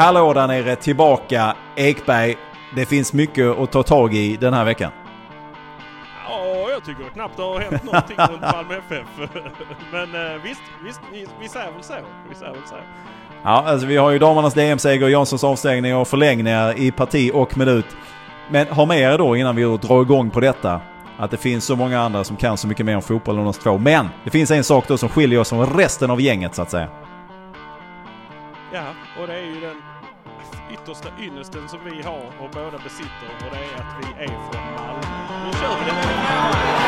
hallå där nere, tillbaka. Ekberg, det finns mycket att ta tag i den här veckan. Ja, jag tycker knappt det har hänt någonting runt Malmö FF. Men eh, visst, visst vi, vi säger väl så. Vi säger väl så. Ja, alltså vi har ju damernas DM-seger, Janssons avstängning och förlängningar i parti och minut. Men ha med er då innan vi drar igång på detta att det finns så många andra som kan så mycket mer om fotboll än oss två. Men det finns en sak då som skiljer oss från resten av gänget så att säga. Ja, och det är ju den yttersta ynnesten som vi har och båda besitter och det är att vi är från Malmö. Nu kör vi det!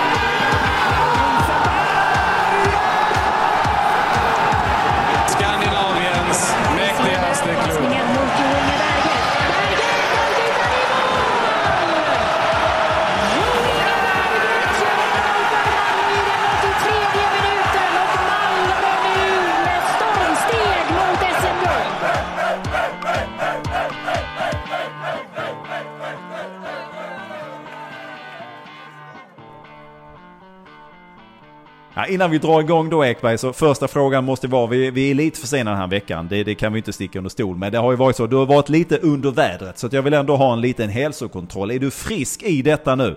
Ja, innan vi drar igång då Ekberg, så första frågan måste vara, vi, vi är lite försenade den här veckan, det, det kan vi inte sticka under stol med. det har ju varit så, du har varit lite under vädret så att jag vill ändå ha en liten hälsokontroll. Är du frisk i detta nu?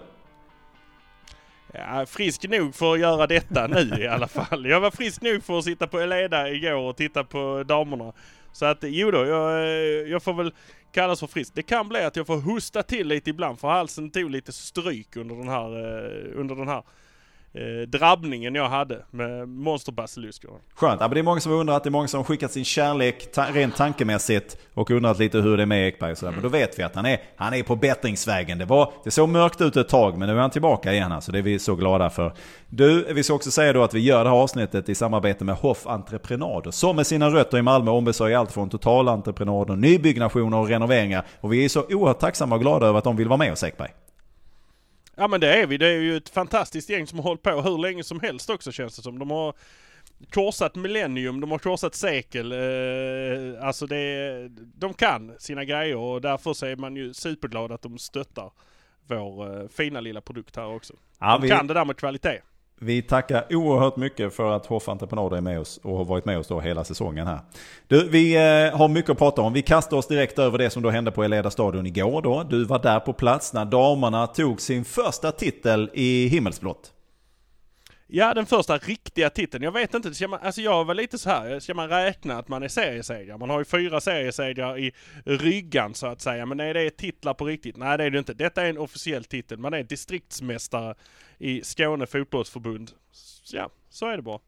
Ja, frisk nog för att göra detta nu i alla fall. Jag var frisk nog för att sitta på Eleda igår och titta på damerna. Så att jo då, jag, jag får väl kallas för frisk. Det kan bli att jag får hosta till lite ibland för halsen tog lite stryk under den här, eh, under den här eh, drabbningen jag hade med monsterbasiluskerna. Skönt. Ja, men det är många som undrar att det är många som har skickat sin kärlek ta rent tankemässigt och undrat lite hur det är med Ekberg och sådär. Men då vet vi att han är, han är på bättringsvägen. Det, var, det såg mörkt ut ett tag men nu är han tillbaka igen så alltså. det är vi så glada för. Du, vi ska också säga då att vi gör det här avsnittet i samarbete med Hoff Entreprenader som med sina rötter i Malmö ombesörjer allt från totalentreprenader, nybyggnationer och renoveringar. Och vi är så oerhört tacksamma och glada över att de vill vara med oss Ekberg. Ja men det är vi. Det är ju ett fantastiskt gäng som har hållit på hur länge som helst också känns det som. De har korsat millennium, de har korsat sekel. Eh, alltså det, de kan sina grejer och därför så är man ju superglad att de stöttar vår eh, fina lilla produkt här också. Ja, de vi- kan det där med kvalitet. Vi tackar oerhört mycket för att Hoff Entreprenader är med oss och har varit med oss då hela säsongen här. Du, vi eh, har mycket att prata om. Vi kastar oss direkt över det som då hände på Eleda Stadion igår då. Du var där på plats när damerna tog sin första titel i himmelsblått. Ja, den första riktiga titeln. Jag vet inte, ska man, alltså jag var lite så här. ska man räkna att man är seriesegrare? Man har ju fyra seriesegrar i ryggan så att säga. Men är det titlar på riktigt? Nej, det är det inte. Detta är en officiell titel. Man är distriktsmästare i Skåne fotbollsförbund. Ja, så är det bara.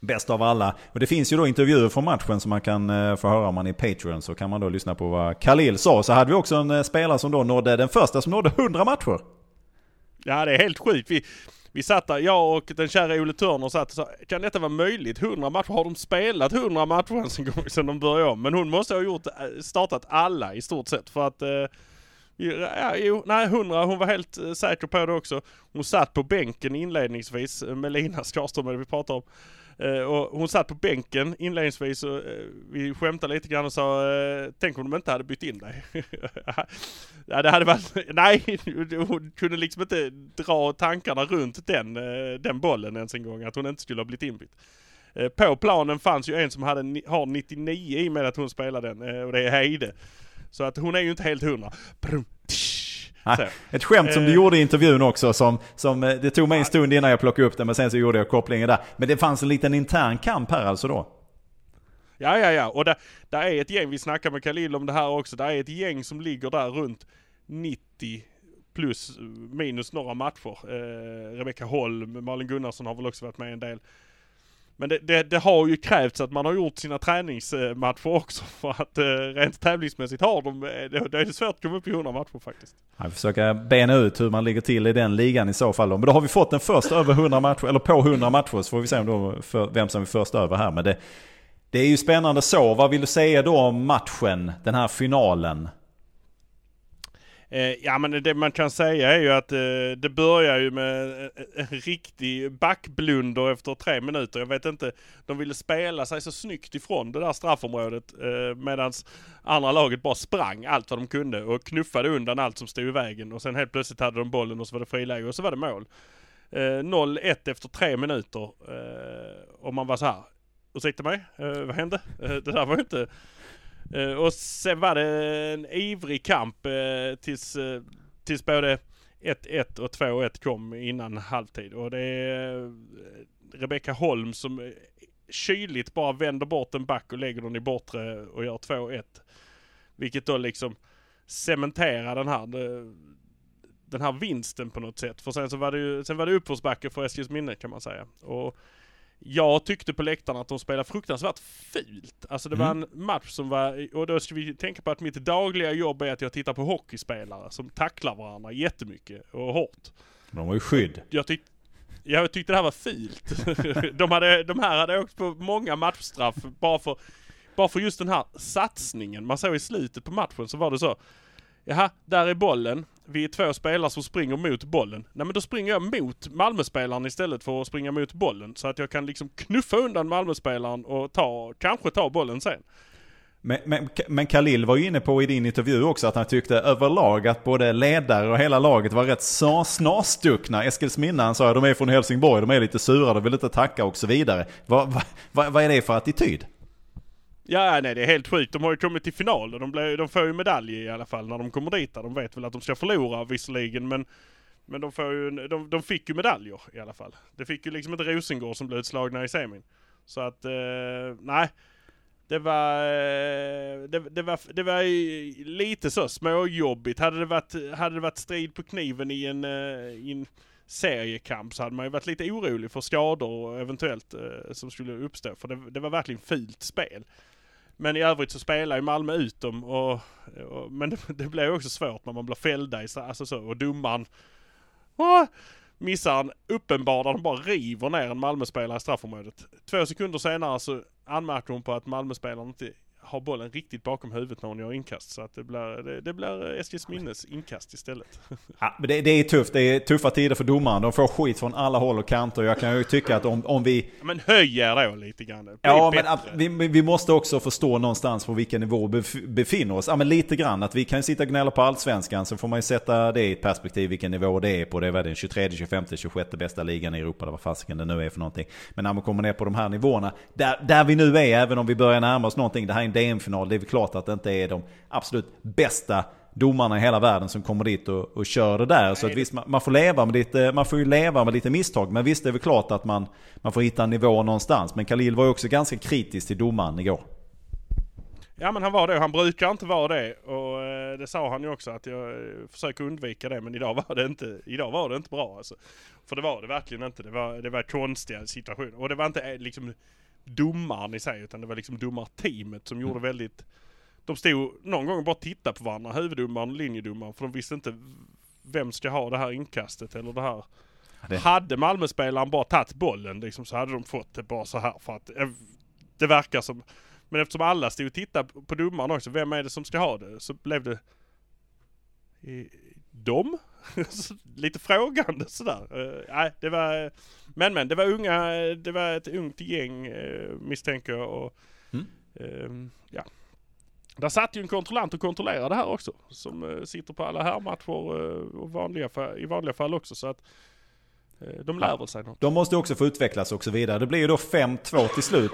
Bäst av alla. Och det finns ju då intervjuer från matchen som man kan eh, få höra om man är Patreon. Så kan man då lyssna på vad Khalil sa. Så hade vi också en eh, spelare som då nådde, den första som nådde 100 matcher. Ja, det är helt sjukt. Vi, vi satt där, jag och den kära Ole Törner satt och sa, kan detta vara möjligt? 100 matcher? Har de spelat 100 matcher ens en gång sedan de började om? Men hon måste ha gjort, eh, startat alla i stort sett för att eh, Ja, jo, nej 100, hon var helt eh, säker på det också. Hon satt på bänken inledningsvis, Melina med Lina Skarström, det vi pratade om. Eh, och hon satt på bänken inledningsvis och eh, vi skämtade lite grann och sa eh, Tänk om de inte hade bytt in dig? ja, det hade varit, nej, hon kunde liksom inte dra tankarna runt den, den bollen ens en gång, att hon inte skulle ha blivit inbytt. På planen fanns ju en som hade, har 99 i och med att hon spelade den och det är Heide. Så att hon är ju inte helt hundra. Brum, tsch. Nej, Ett skämt som du Eh. gjorde i intervjun också. Som, som, eh, det tog mig en stund innan jag plockade upp det men sen så gjorde jag kopplingen där. Men det fanns en liten intern kamp här alltså då. Ja, ja, ja. Och där, där är ett gäng, vi snackar med Khalil om det här också, där är ett gäng som ligger där runt 90 plus minus några matcher. Eh, Rebecka Holm, Malin Gunnarsson har väl också varit med en del. Men det, det, det har ju krävts att man har gjort sina träningsmatcher också för att eh, rent tävlingsmässigt har de, eh, det, det är svårt att komma upp i 100 matcher faktiskt. Jag försöker bena ut hur man ligger till i den ligan i så fall. då. Men då har vi fått den första över 100 matcher, eller på 100 matcher. Så får vi se om då för, vem som är först över här. Men det, det är ju spännande så. Vad vill du säga då om matchen, den här finalen? Eh, ja men det man kan säga är ju att eh, det börjar ju med en, riktig backblunder efter tre minuter. Jag vet inte, de ville spela sig så snyggt ifrån det där straffområdet eh, medan andra laget bara sprang allt vad de kunde och knuffade undan allt som stod i vägen och sen helt plötsligt hade de bollen och så var det friläge och så var det mål. Eh, 0-1 efter tre minuter eh, och man var så här. Ursäkta mig, eh, vad hände? Eh, det där var ju inte Eh, och sen var det en ivrig kamp eh, tills, eh, tills både 1-1 och 2-1 kom innan halvtid. Och det är Rebecka Holm som kyligt bara vänder bort en back och lägger den i bortre och gör 2-1. Vilket då liksom cementerar den här, den här vinsten på något sätt. För sen så var det ju, sen var det uppförsbacke för Eskilsminne kan man säga. Och jag tyckte på läktaren att de spelade fruktansvärt fult. Alltså det var en match som var, och då ska vi tänka på att mitt dagliga jobb är att jag tittar på hockeyspelare som tacklar varandra jättemycket och hårt. De har ju skydd. Jag, tyck, jag tyckte det här var fult. de, hade, de här hade åkt på många matchstraff bara för, bara för just den här satsningen. Man såg i slutet på matchen så var det så. Jaha, där är bollen. Vi är två spelare som springer mot bollen. Nej men då springer jag mot Malmöspelaren istället för att springa mot bollen. Så att jag kan liksom knuffa undan Malmöspelaren och ta, kanske ta bollen sen. Men, men, men Khalil var ju inne på i din intervju också att han tyckte överlag att både ledare och hela laget var rätt snarstuckna. Eskilsminna han sa att de är från Helsingborg, de är lite sura, de vill inte tacka och så vidare. Vad, vad, vad, vad är det för attityd? Ja, nej det är helt sjukt. De har ju kommit till final och de, blir, de får ju medalj i alla fall när de kommer dit. De vet väl att de ska förlora visserligen men men de, får ju, de, de fick ju medaljer i alla fall. Det fick ju liksom inte Rosengård som blev utslagna i semin. Så att, eh, nej. Det var, eh, det, det, var, det var lite så småjobbigt. Hade det varit, hade det varit strid på kniven i en, eh, i en seriekamp så hade man ju varit lite orolig för skador eventuellt eh, som skulle uppstå. För det, det var verkligen fult spel. Men i övrigt så spelar ju Malmö ut dem och, och men det, det blir också svårt när man blir fällda i alltså så och domaren och, missar en uppenbar där de bara river ner en Malmöspelare i straffområdet. Två sekunder senare så anmärker hon på att Malmöspelaren inte har bollen riktigt bakom huvudet när hon gör inkast. Så att det blir, det, det blir Eskilsminnes inkast istället. Ja, men det, det, är tufft. Det är tuffa tider för domaren. De får skit från alla håll och kanter. Jag kan ju tycka att om, om vi... Men höj er då lite grann. Bli ja, bättre. men vi, vi måste också förstå någonstans på vilken nivå vi bef- befinner oss. Ja, men lite grann. Att vi kan sitta och gnälla på allsvenskan så får man ju sätta det i ett perspektiv vilken nivå det är på. Det är väl den 23, 25, 26 bästa ligan i Europa. Eller vad fasiken det nu är för någonting. Men när man kommer ner på de här nivåerna. Där, där vi nu är, även om vi börjar närma oss någonting. Det här är en DM-final. Det är väl klart att det inte är de absolut bästa domarna i hela världen som kommer dit och, och kör det där. Så att visst, man, man, får leva med lite, man får ju leva med lite misstag. Men visst det är väl klart att man, man får hitta en nivå någonstans. Men Khalil var ju också ganska kritisk till domaren igår. Ja men han var det. Han brukar inte vara det. Och eh, det sa han ju också att jag eh, försöker undvika det. Men idag var det inte, idag var det inte bra alltså. För det var det verkligen inte. Det var, det var konstiga situationer. Och det var inte eh, liksom domaren i sig. Utan det var liksom domarteamet som gjorde väldigt de stod någon gång och bara tittade på varandra, huvuddomaren och linjedomaren. För de visste inte vem ska ha det här inkastet eller det här. Det- Hade Malmöspelaren bara tagit bollen liksom, så hade de fått det bara så här. För att eh, det verkar som... Men eftersom alla stod och tittade på domaren också, vem är det som ska ha det? Så blev det... Eh, de? Lite frågande sådär. Eh, Nej, det var... Men men, det var unga, det var ett ungt gäng eh, misstänker jag och... Mm. ehm, ja. Där satt ju en kontrollant och kontrollerade här också. Som eh, sitter på alla här och vanliga, i vanliga fall också. Så att de lär väl sig något. De måste också få utvecklas och så vidare. Det blir ju då 5-2 till slut.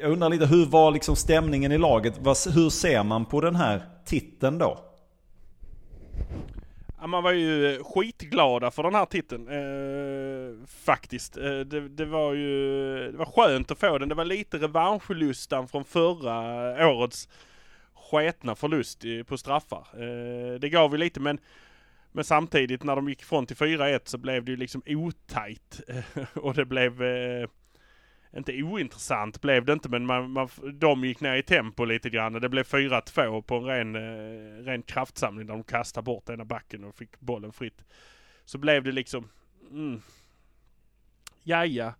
Jag undrar lite, hur var liksom stämningen i laget? Hur ser man på den här titeln då? Ja, man var ju eh, skitglada för den här titeln. Eh, faktiskt. Eh, det, det var ju det var skönt att få den. Det var lite revanschlustan från förra årets sketna förlust på straffar. Eh, det gav ju lite men men samtidigt när de gick ifrån till 4-1 så blev det ju liksom otajt. och det blev eh, inte ointressant blev det inte men man, man, de gick ner i tempo lite grann. Det blev 4-2 på en ren, eh, ren kraftsamling där de kastade bort ena backen och fick bollen fritt. Så blev det liksom, mm, jaja.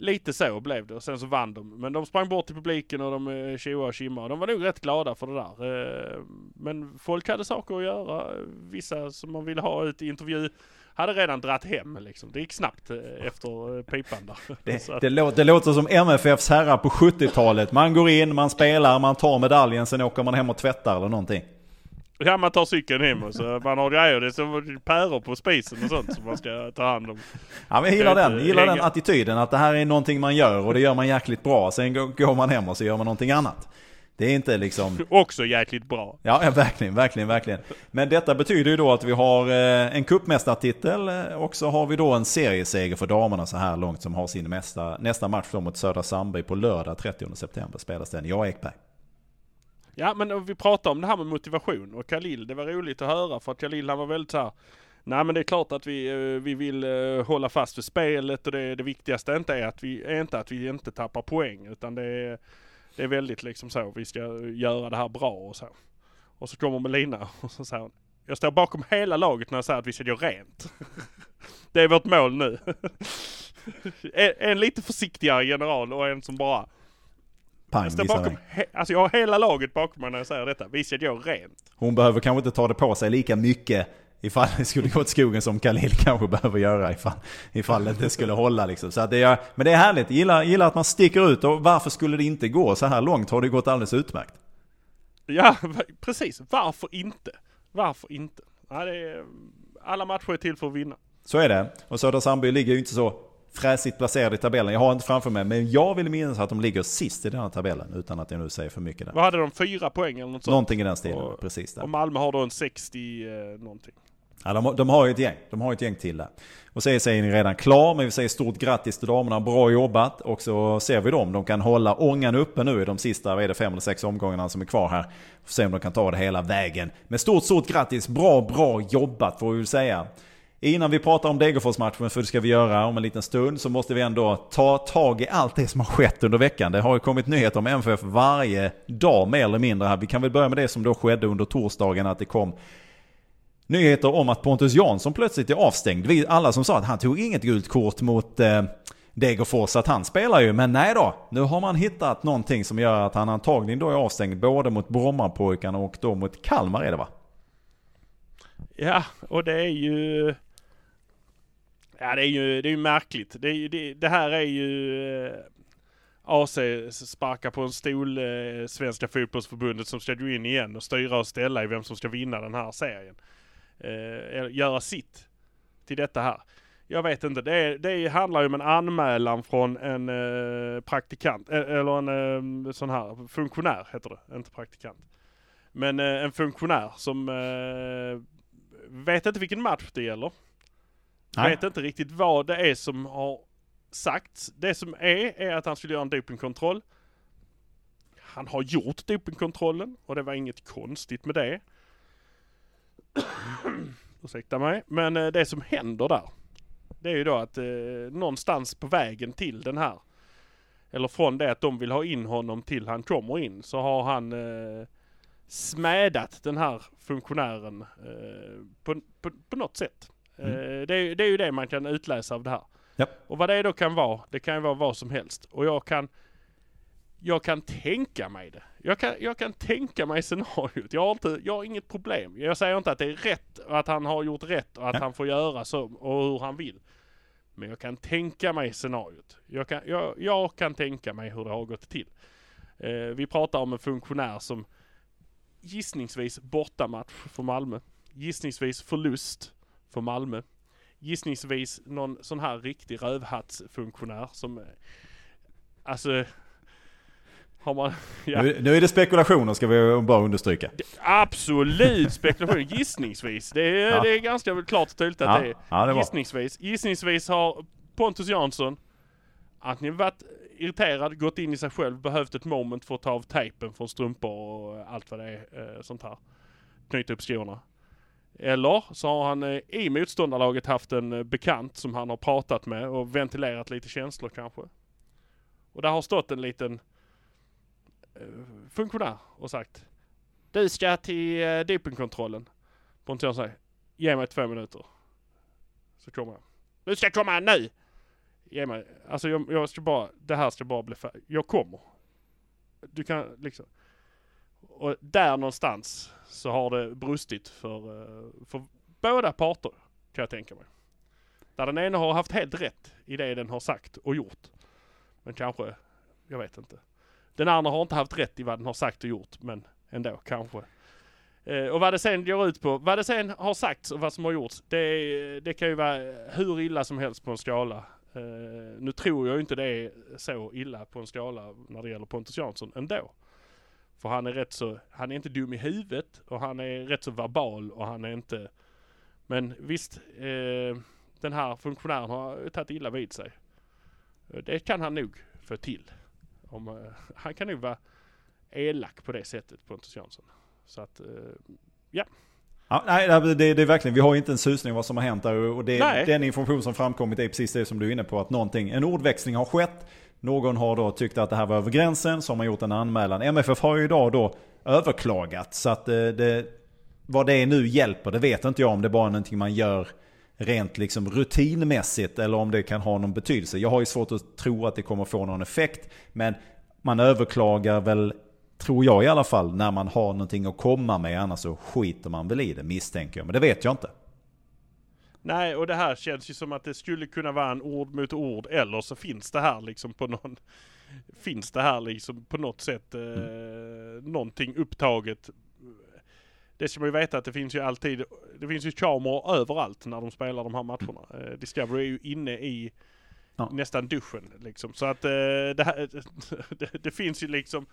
Lite så blev det och sen så vann de. Men de sprang bort till publiken och de eh, tjoade och tjimmade. De var nog rätt glada för det där. Eh, men folk hade saker att göra. Vissa som man ville ha ut i intervju hade redan dratt hem liksom. Det gick snabbt eh, efter eh, pipan där. Det, det, låter, det låter som MFFs herrar på 70-talet. Man går in, man spelar, man tar medaljen, sen åker man hem och tvättar eller någonting. Ja man tar cykeln hem och så man har grejer. Det är som päror på spisen och sånt som man ska ta hand om. Ja, men jag gillar Jag den, vet, gillar den attityden att det här är någonting man gör och det gör man jäkligt bra. Sen går- går man hem och så gör man någonting annat. Det är inte liksom... Också jäkligt bra. Ja, ja, verkligen, verkligen, verkligen. Men detta betyder ju då att vi har eh, en cupmästartitel eh, och så har vi då en serieseger för damerna så här långt som har sin nästa, nästa match då mot Södra Sandby på lördag 30 september spelas den. Jag Ekberg. Ja men vi pratade om det här med motivation och Khalil, det var roligt att höra för att Khalil han var väldigt så här, Nej men det är klart att vi, eh, vi vill hålla fast vid spelet och det, det viktigaste inte är, att vi, är inte att vi inte tappar poäng utan det är, det är väldigt liksom så, vi ska göra det här bra och så. Och så kommer Melina och så säger hon, jag står bakom hela laget när jag säger att vi ska göra rent. det är vårt mål nu. en, en lite försiktigare general och en som bara Pang, jag står bakom, he, alltså jag har hela laget bakom mig när jag säger detta. Vi ska gå rent. Hon behöver kanske inte ta det på sig lika mycket ifall det skulle gå åt skogen som Khalil kanske behöver göra ifall, ifall det inte skulle hålla liksom. Så det är, men det är härligt, gillar, gillar att man sticker ut och varför skulle det inte gå så här långt? Har det gått alldeles utmärkt. Ja, precis. Varför inte? Varför inte? Ja, är, alla matcher är till för att vinna. Så är det. Och Södra Sandby ligger ju inte så fräsigt placerade i tabellen. Jag har inte framför mig, men jag vill minnas att de ligger sist i den här tabellen. Utan att jag nu säger för mycket där. Vad hade de? Fyra poäng eller något sånt? Någonting i den stilen, Och- precis där. Och Malmö har då en 60 eh, någonting. Ja, de, har- de har ju ett gäng. De har ett gäng till där. Och så är serien redan klar, men vi säger stort grattis till damerna. Bra jobbat. Och så ser vi dem. De kan hålla ångan uppe nu i de sista, vad är det, fem eller sex omgångarna som är kvar här. Får se om de kan ta det hela vägen. Men stort, stort grattis. Bra, bra jobbat får vi väl säga. Innan vi pratar om Degerfors-matchen, för det ska vi göra om en liten stund, så måste vi ändå ta tag i allt det som har skett under veckan. Det har ju kommit nyheter om MFF varje dag mer eller mindre här. Vi kan väl börja med det som då skedde under torsdagen, att det kom nyheter om att Pontus Jansson plötsligt är avstängd. Vi alla som sa att han tog inget gult kort mot eh, Degerfors, att han spelar ju. Men nej då, nu har man hittat någonting som gör att han antagligen då är avstängd både mot Brommapojkarna och då mot Kalmar är det va? Ja, och det är ju... Ja, det är ju, det är ju märkligt. Det, är, det, det här är ju... Eh, AC sparkar på en stol, eh, Svenska fotbollsförbundet som ska gå in igen och styra och ställa i vem som ska vinna den här serien. Eh, göra sitt till detta här. Jag vet inte, det, är, det handlar ju om en anmälan från en eh, praktikant, eh, eller en eh, sån här funktionär heter det, inte praktikant. Men eh, en funktionär som eh, vet inte vilken match det gäller. Nej. Vet inte riktigt vad det är som har sagts. Det som är, är att han skulle göra en dopingkontroll. Han har gjort dopingkontrollen och det var inget konstigt med det. Ursäkta mig. Men eh, det som händer där. Det är ju då att eh, någonstans på vägen till den här. Eller från det att de vill ha in honom till han kommer in. Så har han eh, smädat den här funktionären eh, på, på, på något sätt. Mm. Eh, det, är, det är ju det man kan utläsa av det här. Japp. Och vad det då kan vara, det kan ju vara vad som helst. Och jag kan, jag kan tänka mig det. Jag kan, jag kan tänka mig scenariot. Jag har, inte, jag har inget problem. Jag säger inte att det är rätt och att han har gjort rätt och att Nej. han får göra så och hur han vill. Men jag kan tänka mig scenariot. Jag kan, jag, jag kan tänka mig hur det har gått till. Eh, vi pratar om en funktionär som gissningsvis bortamatch för Malmö. Gissningsvis förlust för Malmö. Gissningsvis någon sån här riktig rövhattsfunktionär som... eh, Alltså... Har man... Ja. Nu, nu är det spekulationer ska vi bara understryka. Absolut spekulation, gissningsvis. Det är, Ja. det är ganska klart och tydligt att det är. ja, gissningsvis. Gissningsvis har Pontus Jansson antingen varit irriterad, gått in i sig själv, behövt ett moment för att ta av tejpen från strumpor och allt vad det är eh, sånt här. Knyta upp skorna. Eller så har han eh, i motståndarlaget haft en eh, bekant som han har pratat med och ventilerat lite känslor kanske. Och där har stått en liten Eh, funktionär och sagt Du ska till eh, dopingkontrollen. Pontus säger Ge mig två minuter. Så kommer han. Du ska komma nu! Ge mig, alltså jag, jag ska bara, det här ska bara bli färdigt. Jag kommer. Du kan liksom. Och där någonstans så har det brustit för, eh, för båda parter kan jag tänka mig. Där den ena har haft helt rätt i det den har sagt och gjort. Men kanske, jag vet inte. Den andra har inte haft rätt i vad den har sagt och gjort, men ändå kanske. Eh, och vad det sen går ut på, vad det sen har sagts och vad som har gjorts, det, det kan ju vara hur illa som helst på en skala. Eh, nu tror jag ju inte det är så illa på en skala när det gäller Pontus Jansson ändå. För han är rätt så, han är inte dum i huvudet och han är rätt så verbal och han är inte... Men visst, eh, den här funktionären har tagit illa vid sig. Eh, det kan han nog få till. Om, eh, han kan nog vara elak på det sättet, Pontus Jansson. Så att, eh, Ja, nej, det, det är verkligen, vi har ju inte en susning vad som har hänt där och det, den information som framkommit är precis det som du är inne på. Att någonting, en ordväxling har skett. Någon har då tyckt att det här var över gränsen, så har man gjort en anmälan. MFF har ju idag då överklagat. Så att det, det, vad det nu hjälper, det vet inte jag om det är bara någonting man gör rent liksom rutinmässigt eller om det kan ha någon betydelse. Jag har ju svårt att tro att det kommer få någon effekt. Men man överklagar väl, tror jag i alla fall, när man har någonting att komma med. Annars så skiter man väl i det misstänker jag. Men det vet jag inte. Nej, och det här känns ju som att det skulle kunna vara en ord mot ord eller så finns det här liksom på någon... Finns det här liksom på något sätt eh, någonting upptaget. Det ska man ju veta att det finns ju alltid, det finns ju kameror överallt när de spelar de här matcherna. Eh, Discovery är ju inne i Ja. nästan duschen liksom. Så att eh, det, här, det, det finns ju liksom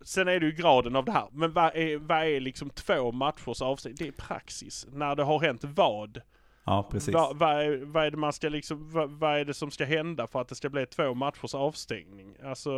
Sen är det ju graden av det här. Men vad är, vad är liksom två matchers avsteg? Det är praxis. När det har hänt vad? Ja, precis. Vad, vad, är, vad är det man ska liksom, vad, vad är det som ska hända för att det ska bli två matchers avstängning? Alltså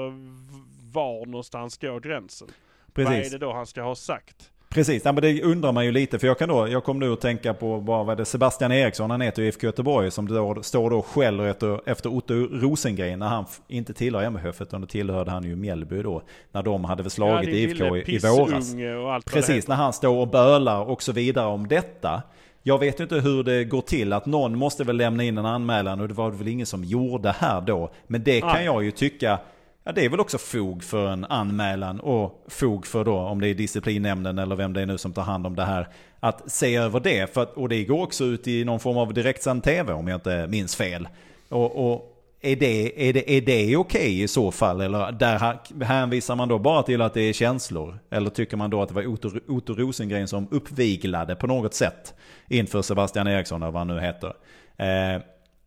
var någonstans går gränsen? Vad är Precis. det då han ska ha sagt? Precis, ja, men det undrar man ju lite. För jag, kan då, jag kom nu att tänka på vad var det, Sebastian Eriksson, han heter ju IFK Göteborg, som då, står då och skäller efter, efter Otto Rosengren när han inte tillhör MFF, utan då tillhörde han ju Mjällby då. När de hade väl slagit din IFK i, i våras. vad Precis, när han står och bölar och så vidare om detta. Jag vet inte hur det går till, att någon måste väl lämna in en anmälan och det var det väl ingen som gjorde här då. Men det kan jag ju tycka, ja det är väl också fog för en anmälan och fog för då, om det är disciplinnämnden eller vem det är nu som tar hand om det här, att se över det. För att, och det går också ut i någon form av direktsänd tv om jag inte minns fel. Och, och är det, är det, är det okej i så fall? Eller där hänvisar man då bara till att det är känslor? Eller tycker man då att det var Otto, Otto Rosengren som uppviglade på något sätt inför Sebastian Eriksson eller vad han nu heter? Eh,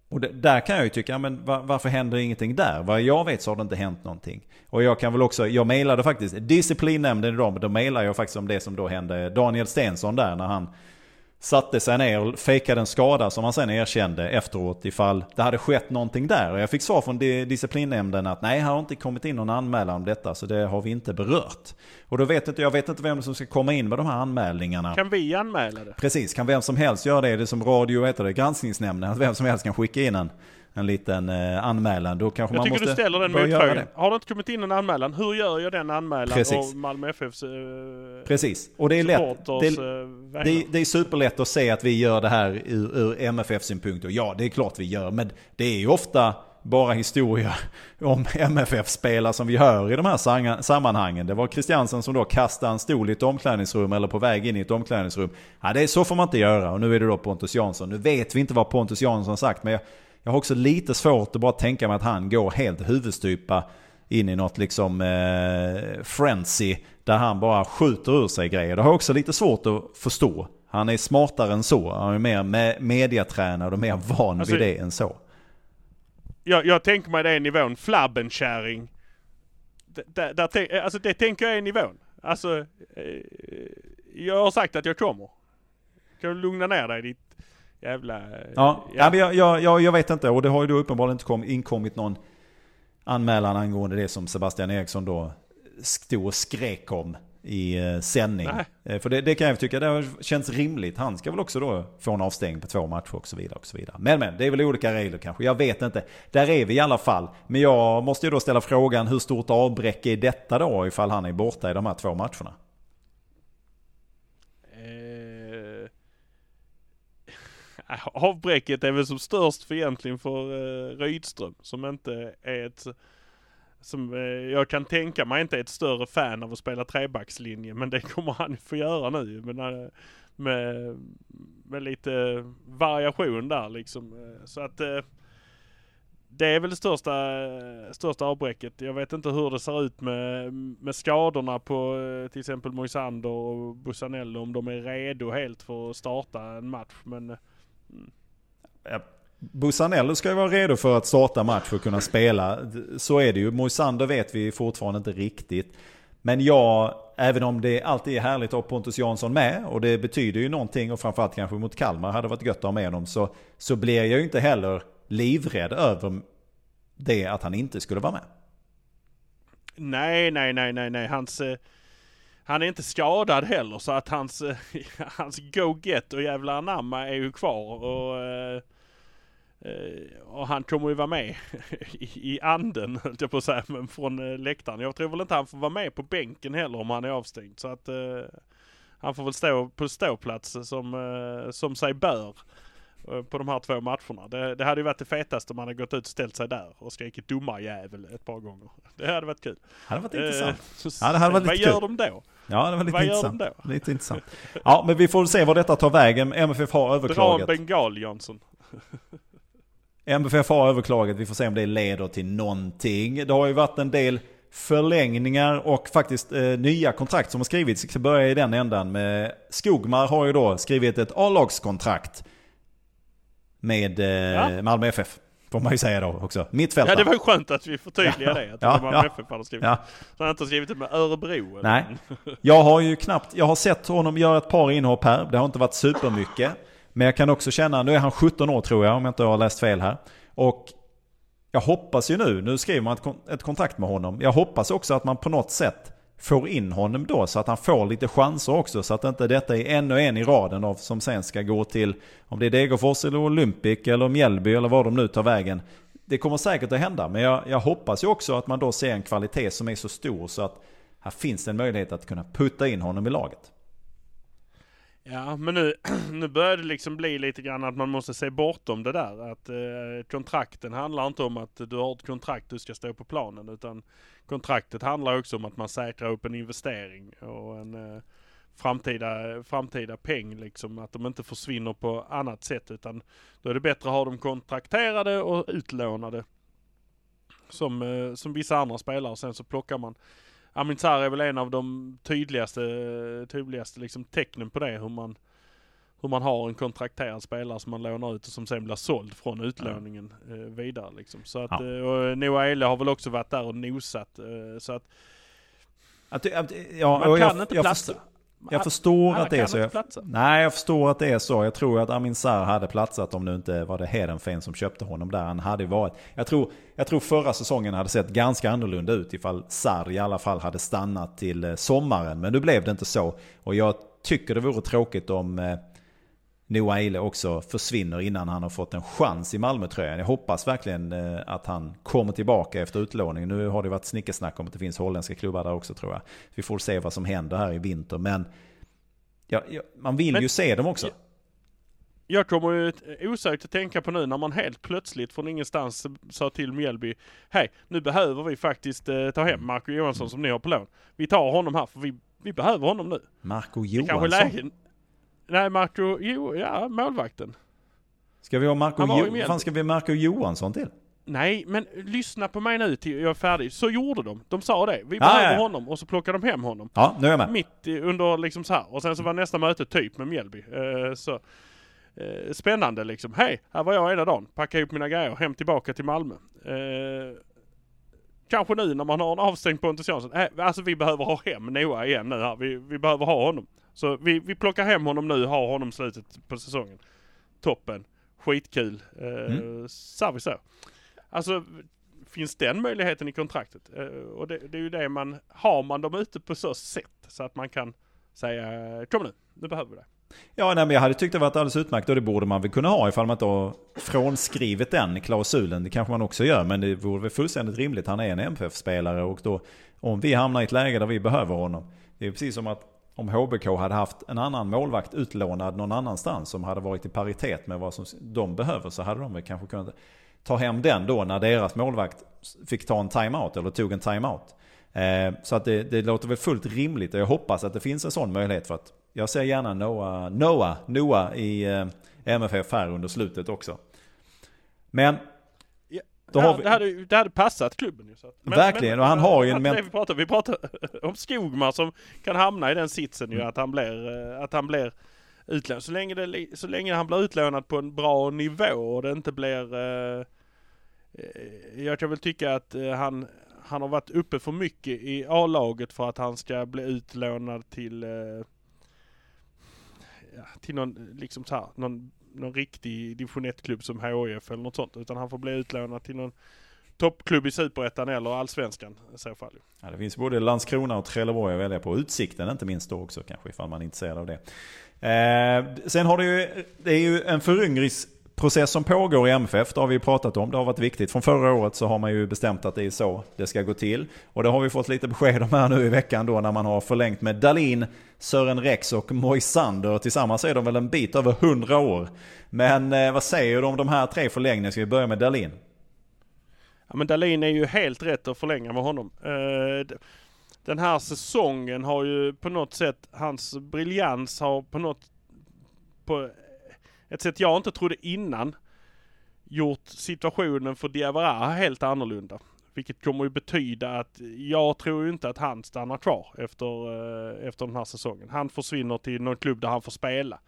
och det, där kan jag ju tycka, men var, varför händer ingenting där? Vad jag vet så har det inte hänt någonting. Och jag kan väl också, jag mejlade faktiskt disciplinnämnden idag, men då mejlade jag faktiskt om det som då hände Daniel Stensson där när han satte sig ner och fejkade en skada som han sen erkände efteråt ifall det hade skett någonting där. Och jag fick svar från di- disciplinnämnden att nej, här har inte kommit in någon anmälan om detta så det har vi inte berört. Och då vet inte, jag vet inte vem som ska komma in med de här anmälningarna. Kan vi anmäla det? Precis, kan vem som helst göra det? Det är som radio, heter det, granskningsnämnden, att vem som helst kan skicka in en, en liten eh, anmälan. Då kanske Jag man tycker måste du ställer den motfrågan. Har det inte kommit in en anmälan? Hur gör jag den anmälan? Precis. Och Malmö FFs eh, Precis, och det är lätt. Det, eh, vägnar. det, det är superlätt att se att vi gör det här ur, ur MFF-synpunkt. Och ja, det är klart vi gör. Men det är ju ofta bara historia om MFF-spelare som vi hör i de här sammanhangen. Det var Christiansen som då kastade en stol i ett omklädningsrum eller på väg in i ett omklädningsrum. Ja, det är så får man inte göra. Och nu är det då Pontus Jansson. Nu vet vi inte vad Pontus Jansson sagt. Men jag, jag har också lite svårt att bara tänka mig att han går helt huvudstupa in i något liksom eh, frenzy där han bara skjuter ur sig grejer. Det har jag också lite svårt att förstå. Han är smartare än så. Han är mer me- mediatränad och mer van Alltså- vid det än så. jag, jag tänker mig det nivån, flabbenkärring. D- Där, där, tän- alltså det tänker jag är nivån. Alltså, eh, jag har sagt att jag kommer. Kan du lugna ner dig ditt jävla... Ja, ja. men jag, jag, jag, jag vet inte. Och det har ju då uppenbarligen inte kom, inkommit någon anmälan angående det som Sebastian Eriksson då stod och skrek om i eh, sändning. Nej. Eh, För det, det kan jag tycka, det har känts rimligt. Han ska väl också då få en avstängning på två matcher och så vidare. Och så vidare. Men men, det är väl olika regler kanske. Jag vet inte. Där är vi i alla fall. Men jag måste ju då ställa frågan, hur stort avbräck är detta då ifall han är borta i de här två matcherna? avbräcket är väl som störst för egentligen för eh, Rydström som inte är ett som eh, jag kan tänka mig inte är ett större fan av att spela trebackslinje men det kommer han få göra nu men, eh, med, med lite variation där liksom. Eh, så att eh, det är väl det största, största avbräcket. Jag vet inte hur det ser ut med, med skadorna på eh, till exempel Moisander och Bussanello om de är redo helt för att starta en match. Men eh, Busanello ska ju vara redo för att starta match för att kunna spela. Så är det ju. Moisander vet vi fortfarande inte riktigt. Men jag, även om det alltid är härligt att ha Pontus Jansson med och det betyder ju någonting och framförallt kanske mot Kalmar hade varit gött att ha med honom så, så blir jag ju inte heller livrädd över det att han inte skulle vara med. Nej, nej, nej, nej, nej. Hans, eh, han är inte skadad heller så att hans, hans go-get och jävla anamma är ju kvar. Och, eh, eh, och han kommer ju vara med i, i anden höll jag på att säga, men från eh, läktaren. Jag tror väl inte han får vara med på bänken heller om han är avstängd. Så att han får väl stå på ståplats som, som sig bör på de här två matcherna. Det, det hade ju varit det fetaste om han hade gått ut och ställt sig där och skrikit domarjävel ett par gånger. Det hade varit kul. Det hade varit Eh, intressant. Ja, det hade varit Vad lite gör kul. de då? Ja, det var lite vad gör intressant. de då? Lite intressant. Ja, men vi får se vad detta tar vägen. MFF har Dra en överklagat. bengal Jansson. MFF har överklagat, vi får se om det leder till någonting. Det har ju varit en del förlängningar och faktiskt eh, nya kontrakt som har skrivits. Jag ska börja i den ändan. Med Skogmar har ju då skrivit ett A-lagskontrakt med eh, Ja. Malmö FF. Får man ju säga då också. Mittfältare. Ja det var ju skönt att vi förtydligade det. Att Ja, det var ja. MFF hade skrivit. Ja. Så han inte skrivit det med Örebro. eller? Nej. Jag har ju knappt, jag har sett honom göra ett par inhopp här. Det har inte varit supermycket. Men jag kan också känna, nu är han 17 år tror jag om jag inte har läst fel här. Och jag hoppas ju nu, nu skriver man ett, ett kontrakt med honom. Jag hoppas också att man på något sätt får in honom då så att han får lite chanser också. Så att inte detta är ännu en i raden av som sen ska gå till om det är Degerfors eller Olympic eller Mjällby eller var de nu tar vägen. Det kommer säkert att hända men jag, jag hoppas ju också att man då ser en kvalitet som är så stor så att här finns det en möjlighet att kunna putta in honom i laget. Ja men nu, nu börjar det liksom bli lite grann att man måste se bortom det där. Att eh, kontrakten handlar inte om att du har ett kontrakt du ska stå på planen. Utan kontraktet handlar också om att man säkrar upp en investering och en eh, framtida, framtida peng liksom. Att de inte försvinner på annat sätt utan då är det bättre att ha dem kontrakterade och utlånade. Som, eh, som vissa andra spelare. Sen så plockar man Amin Sarr är väl en av de tydligaste, tydligaste liksom tecknen på det. Hur man, hur man har en kontrakterad spelare som man lånar ut och som sen blir såld från utlåningen eh, vidare. Liksom. Så att, Ja. eh, och Noah Ehle har väl också varit där och nosat. Eh, så att Att, att, ja, man kan jag, inte jag, platsa. förstår, jag förstår att det är så. Jag, nej, jag förstår att det är så. Jag tror att Amin Sarr hade platsat om nu inte var det Hedenfen som köpte honom där. Han hade varit. Jag tror, jag tror förra säsongen hade sett ganska annorlunda ut ifall Sarr i alla fall hade stannat till eh, sommaren. Men nu blev det inte så. Och jag tycker det vore tråkigt om Noah Eile också försvinner innan han har fått en chans i Malmötröjan. Jag hoppas verkligen eh, att han kommer tillbaka efter utlåning. Nu har det varit snickesnack om att det finns holländska klubbar där också tror jag. Vi får se vad som händer här i vinter. Men ja, ja, man vill Men- ju se dem också. Ja. Jag kommer ju osökt att tänka på nu när man helt plötsligt från ingenstans sa till Mjällby Hej, nu behöver vi faktiskt eh, ta hem Marco Johansson som ni har på lån. Vi tar honom här för vi, vi behöver honom nu. Marco Johansson. Nej, Marco, jo, ja, målvakten. Ska vi ha Marco, jo- fan ska vi Marco Johansson till? Nej, men lyssna på mig nu till jag är färdig. Så gjorde de. De sa det. Vi Ja, behöver ja, ja. honom och så plockade de hem honom. Ja, nu är jag med. Mitt under liksom så här. Och sen så var nästa möte typ med Mjällby. Eh, så, eh, spännande liksom. Hej, här var jag ena dagen. Packa ihop mina grejer, hem tillbaka till Malmö. Eh, kanske nu när man har en avstängd Pontus Jansson. Eh, alltså vi behöver ha hem Noah igen nu här. Vi, vi behöver ha honom. Så vi, vi plockar hem honom nu, har honom slutet på säsongen. Toppen. Skitkul. Eh, Mm. vi så. Alltså finns den möjligheten i kontraktet? Eh, och det, det är ju det man, har man dem ute på så sätt så att man kan säga kom nu, nu behöver vi det. Ja, nej, men jag hade tyckt det varit alldeles utmärkt och det borde man väl kunna ha ifall man inte har frånskrivit den klausulen. Det kanske man också gör, men det vore väl fullständigt rimligt. Han är en MFF-spelare och då om vi hamnar i ett läge där vi behöver honom. Det är precis som att om HBK hade haft en annan målvakt utlånad någon annanstans som hade varit i paritet med vad som de behöver så hade de väl kanske kunnat ta hem den då när deras målvakt fick ta en timeout eller tog en timeout. Eh, så att det, det låter väl fullt rimligt och jag hoppas att det finns en sån möjlighet för att jag ser gärna Noah, Noah, Noah i eh, MFF här under slutet också. Men då ja, vi- det, hade, det hade passat klubben ju. Så. Verkligen, och han har ju en men- vi pratar, vi pratar om Skogmar som kan hamna i den sitsen Mm. ju att han blir, eh, att han blir utlånad. Så länge, det, så länge han blir utlånad på en bra nivå och det inte blir... Eh, eh, jag kan väl tycka att eh, han, han har varit uppe för mycket i A-laget för att han ska bli utlånad till eh, till någon, liksom så här, någon, någon riktig division 1-klubb som HIF eller något sånt. Utan han får bli utlånad till någon toppklubb i Superettan eller Allsvenskan i så fall. Ja, det finns både Landskrona och Trelleborg att välja på. Utsikten inte minst då också kanske ifall man är intresserad av det. Eh, sen har det ju, det är ju en föryngringsprocess som pågår i MFF. Det har vi ju pratat om. Det har varit viktigt. Från förra året så har man ju bestämt att det är så det ska gå till. Och det har vi fått lite besked om här nu i veckan då när man har förlängt med Dalin, Sören Rex och Moisander. Tillsammans är de väl en bit över 100 år. Men eh, vad säger du om de här tre förlängningarna? Ska vi börja med Dalin? Ja men Dahlin är ju helt rätt att förlänga med honom. Eh, den här säsongen har ju på något sätt, hans briljans har på något, på ett sätt jag inte trodde innan, gjort situationen för Diawara helt annorlunda. Vilket kommer ju betyda att jag tror inte att han stannar kvar efter, eh, efter den här säsongen. Han försvinner till någon klubb där han får spela.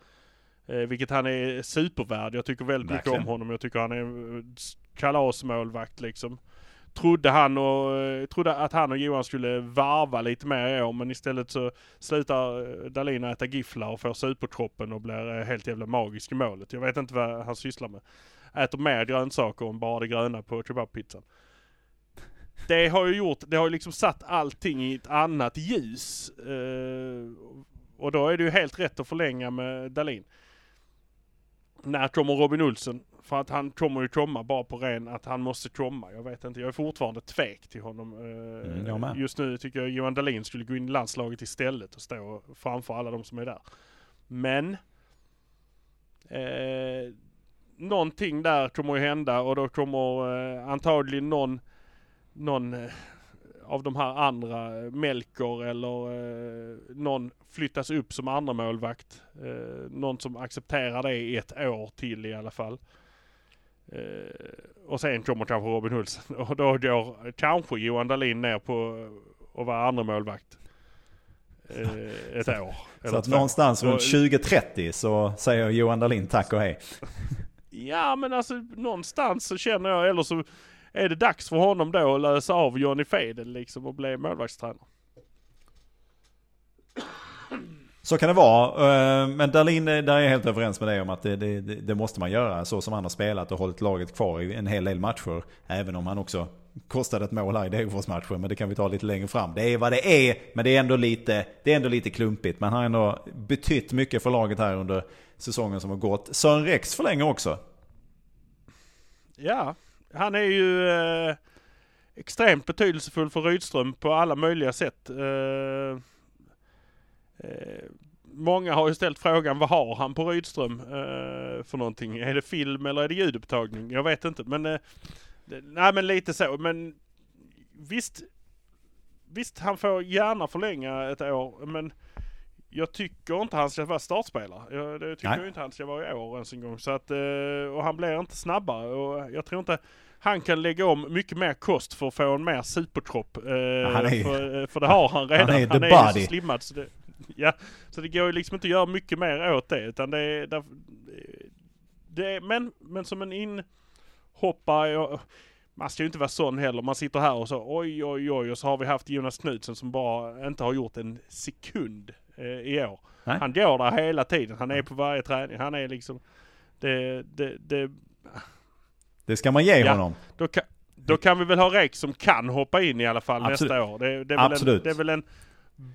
Eh, vilket han är supervärd. Jag tycker väldigt Verkligen. mycket om honom. Jag tycker han är eh, kalasmålvakt liksom. Trodde han och, eh, trodde att han och Johan skulle varva lite mer i år men istället så slutar eh, Dahlin äta gifflar och får superkroppen och blir eh, helt jävla magisk i målet. Jag vet inte vad han sysslar med. Äter mer grönsaker än bara det gröna på kebabpizzan. Det har ju gjort, det har ju liksom satt allting i ett annat ljus. Eh, och då är det ju helt rätt att förlänga med Dahlin. När kommer Robin Olsen? För att han kommer ju komma bara på ren att han måste komma. Jag vet inte, jag är fortfarande tvek till honom. Eh, Mm. Just nu tycker jag Johan Dahlin skulle gå in i landslaget istället och stå framför alla de som är där. Men eh, någonting där kommer ju hända och då kommer eh, antagligen någon, någon eh, av de här andra, eh, Melker eller eh, någon flyttas upp som andra målvakt. Eh, någon som accepterar det i ett år till i alla fall. Eh, och sen kommer kanske Robin Olsen och då går kanske Johan Dahlin ner på att vara andra målvakt eh, ett år. Så att två. någonstans runt Och- 2030 så säger Johan Dahlin tack och hej. Ja men alltså någonstans så känner jag, eller så är det dags för honom då att lösa av Johnny Fedel liksom och bli målvaktstränare. Så kan det vara. Eh, men Dahlin, eh, där är jag helt överens med dig om att det, det, det det måste man göra. Så som han har spelat och hållit laget kvar i en hel del matcher. Även om han också kostade ett mål här i Degerfors-matchen. Men det kan vi ta lite längre fram. Det är vad det är. Men det är ändå lite, det är ändå lite klumpigt. Men han har ändå betytt mycket för laget här under säsongen som har gått. Sören Rex förlänger också. Ja, han är ju eh, extremt betydelsefull för Rydström på alla möjliga sätt. Eh, eh, många har ju ställt frågan vad har han på Rydström eh, för någonting? Är det film eller är det ljudupptagning? Jag vet inte men, eh, nej men lite så. Men visst, visst han får gärna förlänga ett år men jag tycker inte han ska vara startspelare. Jag, det tycker Nej. jag inte han ska vara i år ens en gång. Så att, eh, och han blir inte snabbare och jag tror inte han kan lägga om mycket mer kost för att få en mer superkropp. Eh, han är för, eh, för det har han redan. Han är the ju body. så slimmad så det, ja, så det går ju liksom inte att göra mycket mer åt det. Utan det, är- där, det är- men, men som en inhoppare, man ska ju inte vara sån heller. Man sitter här och så oj oj oj och så har vi haft Jonas Knutsen som bara inte har gjort en sekund eh, i år. Nej. Han går där hela tiden. Han är på varje träning. Han är liksom det, det, det, Det ska man ge Ja. honom. då, kan, då kan vi väl ha Rek som kan hoppa in i alla fall Absolut. nästa år. Det, det, är väl en, Absolut. det är väl en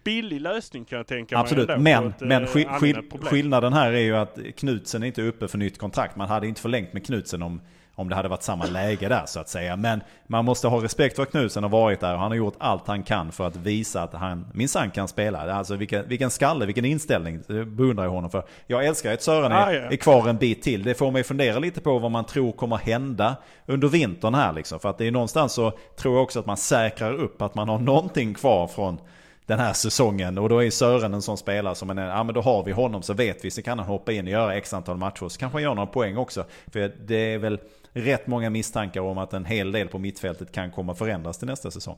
billig lösning kan jag tänka Absolut, mig. ändå men, ett, men eh, skill, skillnaden här är ju att Knutsen är inte uppe för nytt kontrakt. Man hade inte förlängt med Knutsen om, om det hade varit samma läge där så att säga. Men man måste ha respekt för att Knutsen har varit där och han har gjort allt han kan för att visa att han minsann kan spela. Alltså vilken, vilken skalle, vilken inställning. Det beundrar jag honom för. Jag älskar att Sören är, Ah, ja. är kvar en bit till. Det får mig fundera lite på vad man tror kommer hända under vintern här liksom. För att det är någonstans så tror jag också att man säkrar upp att man har någonting kvar från den här säsongen. Och då är Sören en sån spelare som en, ja men då har vi honom så vet vi så kan han hoppa in och göra x antal matcher. Så kanske han gör några poäng också. För det är väl rätt många misstankar om att en hel del på mittfältet kan komma förändras till nästa säsong.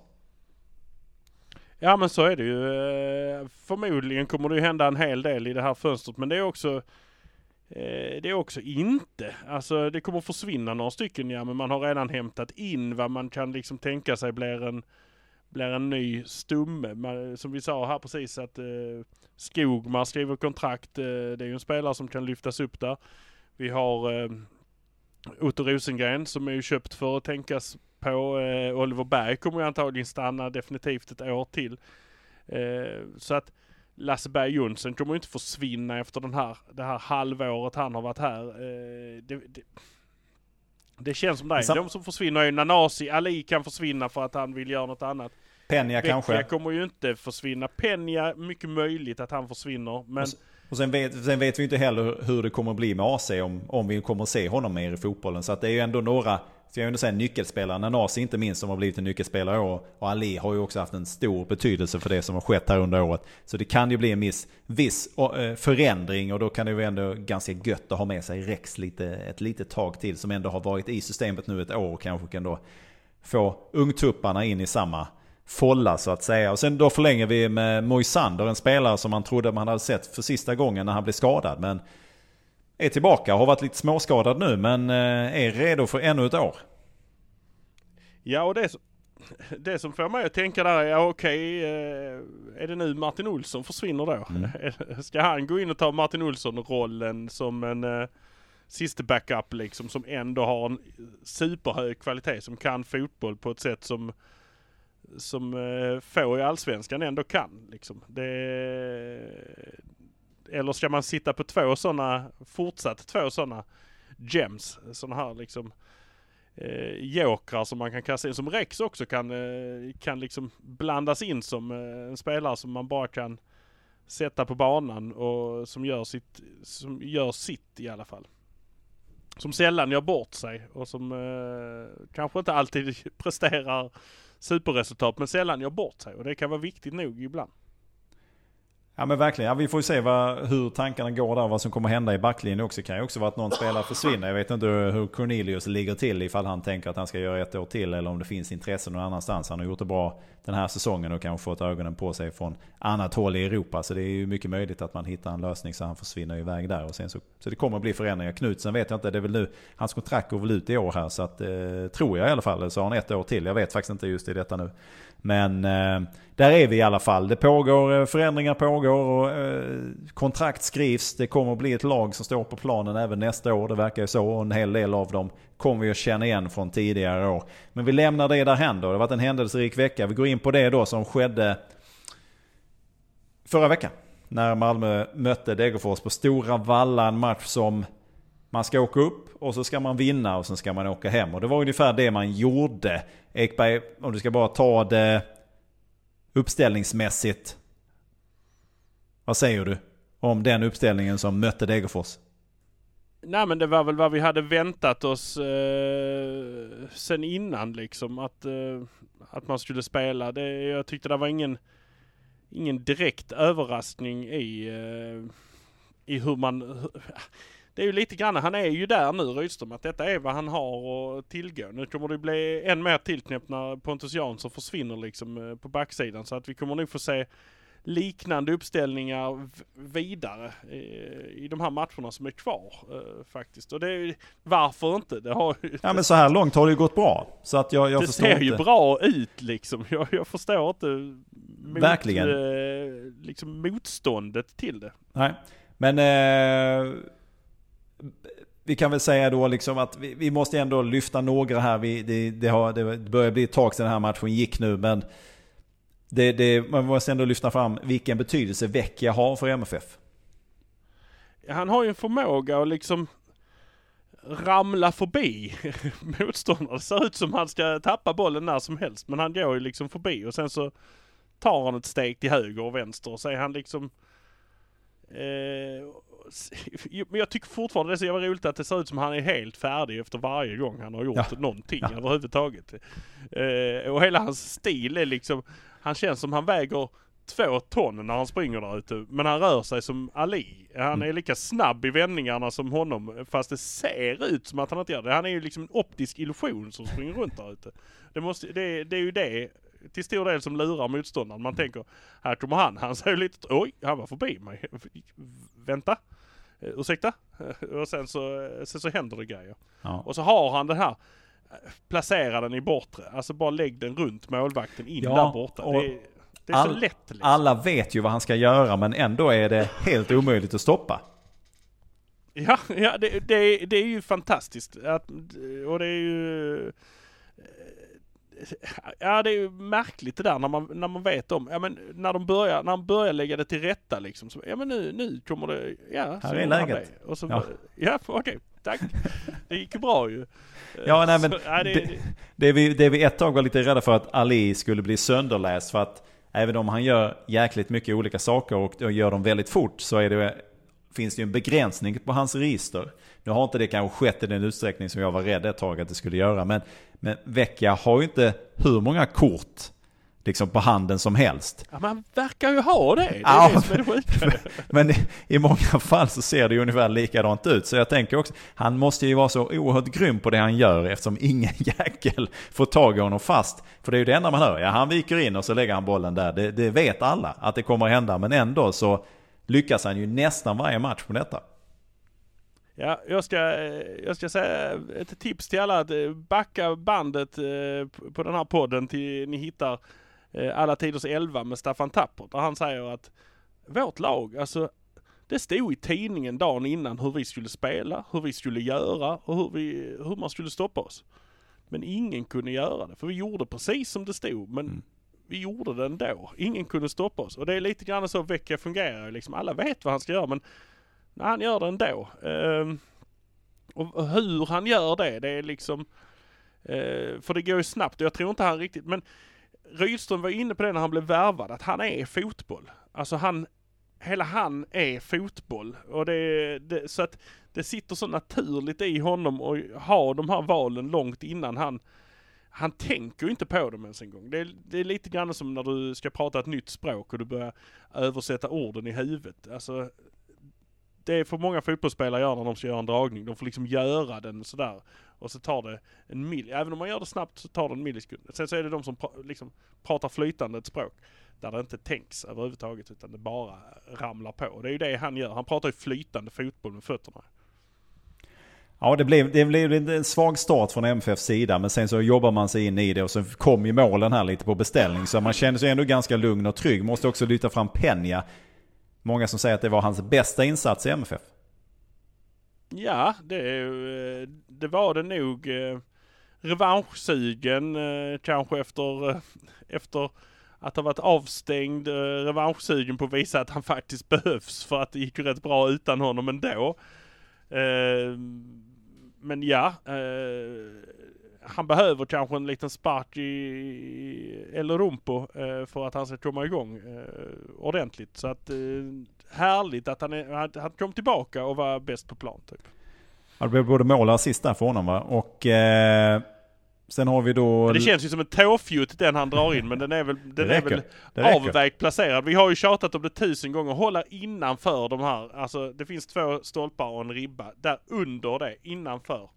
Ja men så är det ju. Eh, förmodligen kommer det ju hända en hel del i det här fönstret men det är också eh, det är också inte. Alltså det kommer försvinna några stycken ja men man har redan hämtat in vad man kan liksom tänka sig blir en blir en ny stumme. Man, som vi sa här precis att eh, Skogmar skriver kontrakt. Eh, det är ju en spelare som kan lyftas upp där. Vi har eh, Otto Rosengren som är ju köpt för att tänkas på. Eh, Oliver Berg kommer ju antagligen stanna definitivt ett år till. Eh, så att Lasse Berg Jonsson kommer ju inte försvinna efter den här, det här halvåret han har varit här. Eh, det, det, det känns som det. Sam- De som försvinner är ju Nanasi. Ali kan försvinna för att han vill göra något annat. Penja Vecchia kanske. kommer ju inte försvinna. Penja, mycket möjligt att han försvinner. Men Och sen vet, sen vet vi inte heller hur- hur det kommer bli med AC om, om vi kommer att se honom mer i fotbollen. Så att det är ju ändå några, ska jag ändå säga nyckelspelare. Nanasi inte minst som har blivit en nyckelspelare i år. Och Ali har ju också haft en stor betydelse för det som har skett här under året. Så det kan ju bli en viss, viss eh, förändring och då kan det ju ändå ganska gött att ha med sig Rex lite, ett litet tag till. Som ändå har varit i systemet nu ett år och kanske kan då få ungtupparna in i samma folla så att säga. Och sen då förlänger vi med Moisander, en spelare som man trodde man hade sett för sista gången när han blev skadad. Men är tillbaka, har varit lite småskadad nu men eh, är redo för ännu ett år. Ja, och det, det som får mig att tänka där är, ja, okej, eh, är det nu Martin Olsson försvinner då? Ska han gå in och ta Martin Olsson-rollen som en eh, sista backup liksom, som ändå har en superhög kvalitet, som kan fotboll på ett sätt som som få i Allsvenskan ändå kan. Liksom. Det, eller ska man sitta på två sådana, fortsatt två sådana gems, sådana här liksom eh, jokrar som man kan kasta in. Som Rex också kan, eh, kan liksom blandas in som eh, en spelare som man bara kan sätta på banan och som gör sitt, som gör sitt i alla fall. Som sällan gör bort sig och som eh, kanske inte alltid presterar superresultat men sällan gör bort sig och det kan vara viktigt nog ibland. Ja men verkligen, ja, vi får ju se vad, hur tankarna går där, vad som kommer hända i backlinjen också. Det kan ju också vara att någon spelare försvinner. Jag vet inte hur Cornelius ligger till ifall han tänker att han ska göra ett år till eller om det finns intresse någon annanstans. Han har gjort det bra den här säsongen och kanske fått ögonen på sig från annat håll i Europa. Så det är ju mycket möjligt att man hittar en lösning så han försvinner iväg där. Och sen så, så det kommer att bli förändringar. Knutsen vet jag inte, det är väl nu, hans kontrakt går väl ut i år här så att, eh, tror jag i alla fall. Så har han ett år till. Jag vet faktiskt inte just i detta nu. Men eh, där är vi i alla fall. Det pågår, eh, förändringar pågår och eh, kontrakt skrivs. Det kommer att bli ett lag som står på planen även nästa år. Det verkar ju så. Och en hel del av dem kommer vi att känna igen från tidigare år. Men vi lämnar det där händer. Det har varit en händelserik vecka. Vi går in på det då som skedde förra veckan. När Malmö mötte Degerfors på Stora Valla. En match som man ska åka upp och så ska man vinna och sen ska man åka hem. Och det var ungefär det man gjorde. Ekberg, om du ska bara ta det uppställningsmässigt. Vad säger du om den uppställningen som mötte Degerfors? Nej men det var väl vad vi hade väntat oss eh, sen innan liksom att, eh, att man skulle spela. Det, jag tyckte det var ingen, ingen direkt överraskning i, eh, i hur man... hur- det är ju lite grann, han är ju där nu Rydström, att detta är vad han har att tillgå. Nu kommer det bli än mer tillknäppt när Pontus Jansson försvinner liksom eh, på backsidan. Så att vi kommer nog få se liknande uppställningar vidare eh, i de här matcherna som är kvar eh, faktiskt. Och det är varför inte? Det, har, ju- Ja men så här långt har det ju gått bra. Så att jag, jag det förstår ser inte. ju bra ut liksom. Jag, jag förstår inte mot, Verkligen. Eh, liksom motståndet till det. Nej. Men eh, vi kan väl säga då liksom att vi, vi måste ändå lyfta några här. Vi, det, det, har, det börjar bli ett tag sedan den här matchen gick nu. Men det, det, man måste ändå lyfta fram vilken betydelse Vecchia har för MFF. Han har ju en förmåga att liksom ramla förbi motståndare. Det ser ut som han ska tappa bollen när som helst. Men han går ju liksom förbi och sen så tar han ett steg till höger och vänster och så är han liksom Eh, men jag tycker fortfarande det är så jävla roligt att det ser ut som han är helt färdig efter varje gång han har gjort Ja. någonting Ja. överhuvudtaget. Eh, och hela hans stil är liksom, han känns som han väger två ton när han springer där ute. Men han rör sig som Ali. Han är lika snabb i vändningarna som honom fast det ser ut som att han inte gör det. Han är ju liksom en optisk illusion som springer runt där ute. Det, måste, det, det är ju det till stor del som lurar motståndaren. Man tänker, här kommer han. Han säger lite, oj, han var förbi mig. Vänta, eh, ursäkta? Och sen så, sen så händer det grejer. Ja. Och så har han den här, placera den i bortre. Alltså bara lägg den runt målvakten in Ja, där borta. Det är, det är så all- lätt liksom. Alla vet ju vad han ska göra men ändå är det helt omöjligt att stoppa. Ja, ja det, det, det är ju fantastiskt. Att, och det är ju... Ja det är ju märkligt det där när man, när man vet om, ja men när de börjar, när de börjar lägga det till rätta liksom. Så, ja men nu, nu kommer det, ja. Här är läget. Och så, Ja. ja, okej, tack. Det gick ju bra ju. Ja, nej, men Så, ja, det, det- Det vi, det vi ett tag var lite rädda för att Ali skulle bli sönderläst för att även om han gör jäkligt mycket olika saker och, och gör dem väldigt fort så är det, finns det ju en begränsning på hans register. Nu har inte det kanske skett i den utsträckning som jag var rädd ett tag att det skulle göra. Men, men Vecchia har ju inte hur många kort liksom på handen som helst. ja, man verkar ju ha det. Det är Ja. det som är det sjuka. Men i, i många fall så ser det ju ungefär likadant ut. Så jag tänker också, han måste ju vara så oerhört grym på det han gör eftersom ingen jäkel får tag i honom fast. För det är ju det enda man hör. Ja, han viker in och så lägger han bollen där. Det, det vet alla att det kommer att hända. Men ändå så lyckas han ju nästan varje match på detta. Ja, jag ska, jag ska säga ett tips till alla att eh, backa bandet eh, på den här podden till ni hittar eh, Alla Tiders 11 med Staffan Tappert. Där han säger att vårt lag, alltså det stod i tidningen dagen innan hur vi skulle spela, hur vi skulle göra och hur, vi, hur man skulle stoppa oss. Men ingen kunde göra det, för vi gjorde precis som det stod, men vi gjorde det ändå. Ingen kunde stoppa oss. Och det är lite grann så Vecchia fungerar. Liksom. Alla vet vad han ska göra, men han gör det ändå. Ehm, och hur han gör det, det är liksom... eh, för det går ju snabbt och jag tror inte han riktigt... Men Rydström var inne på det när han blev värvad, att han är fotboll. Alltså han... Hela han är fotboll. Och det, det, så att det sitter så naturligt i honom att ha de här valen långt innan han... Han tänker ju inte på dem ens en gång. Det är, det är lite grann som när du ska prata ett nytt språk och du börjar översätta orden i huvudet. Alltså, det är för många fotbollsspelare gör när de ska göra en dragning. De får liksom göra den sådär. Och så tar det en mill... Även om man gör det snabbt så tar det en millisekund. Sen så är det de som pra- liksom pratar flytande ett språk. Där det inte tänks överhuvudtaget utan det bara ramlar på. Och det är ju det han gör. Han pratar ju flytande fotboll med fötterna. Ja, det blev, det blev en svag start från MFFs sida, men sen så jobbar man sig in i det och så kom ju målen här lite på beställning. Så man kände sig ändå ganska lugn och trygg. Måste också lyfta fram Peña. Många som säger att det var hans bästa insats i MFF. Ja, det, eh, det var det nog. Eh, revanschsugen eh, kanske efter, efter att ha varit avstängd. Revanschsugen på att visa att han faktiskt behövs för att det gick ju rätt bra utan honom ändå. Men ja, han behöver kanske en liten spark i El Rumpo eh, för att han ska komma igång eh, ordentligt. Så att eh, härligt att han, är, att han kom tillbaka och var bäst på plan typ. Ja, det blev både mål och assist där för honom va. Och eh, sen har vi då... Men det känns ju som en tåfjutt den han drar in men den är väl, den är väl avvägt placerad. Vi har ju tjatat om det tusen gånger. Hålla innanför de här. Alltså det finns två stolpar och en ribba. Där under det, innanför.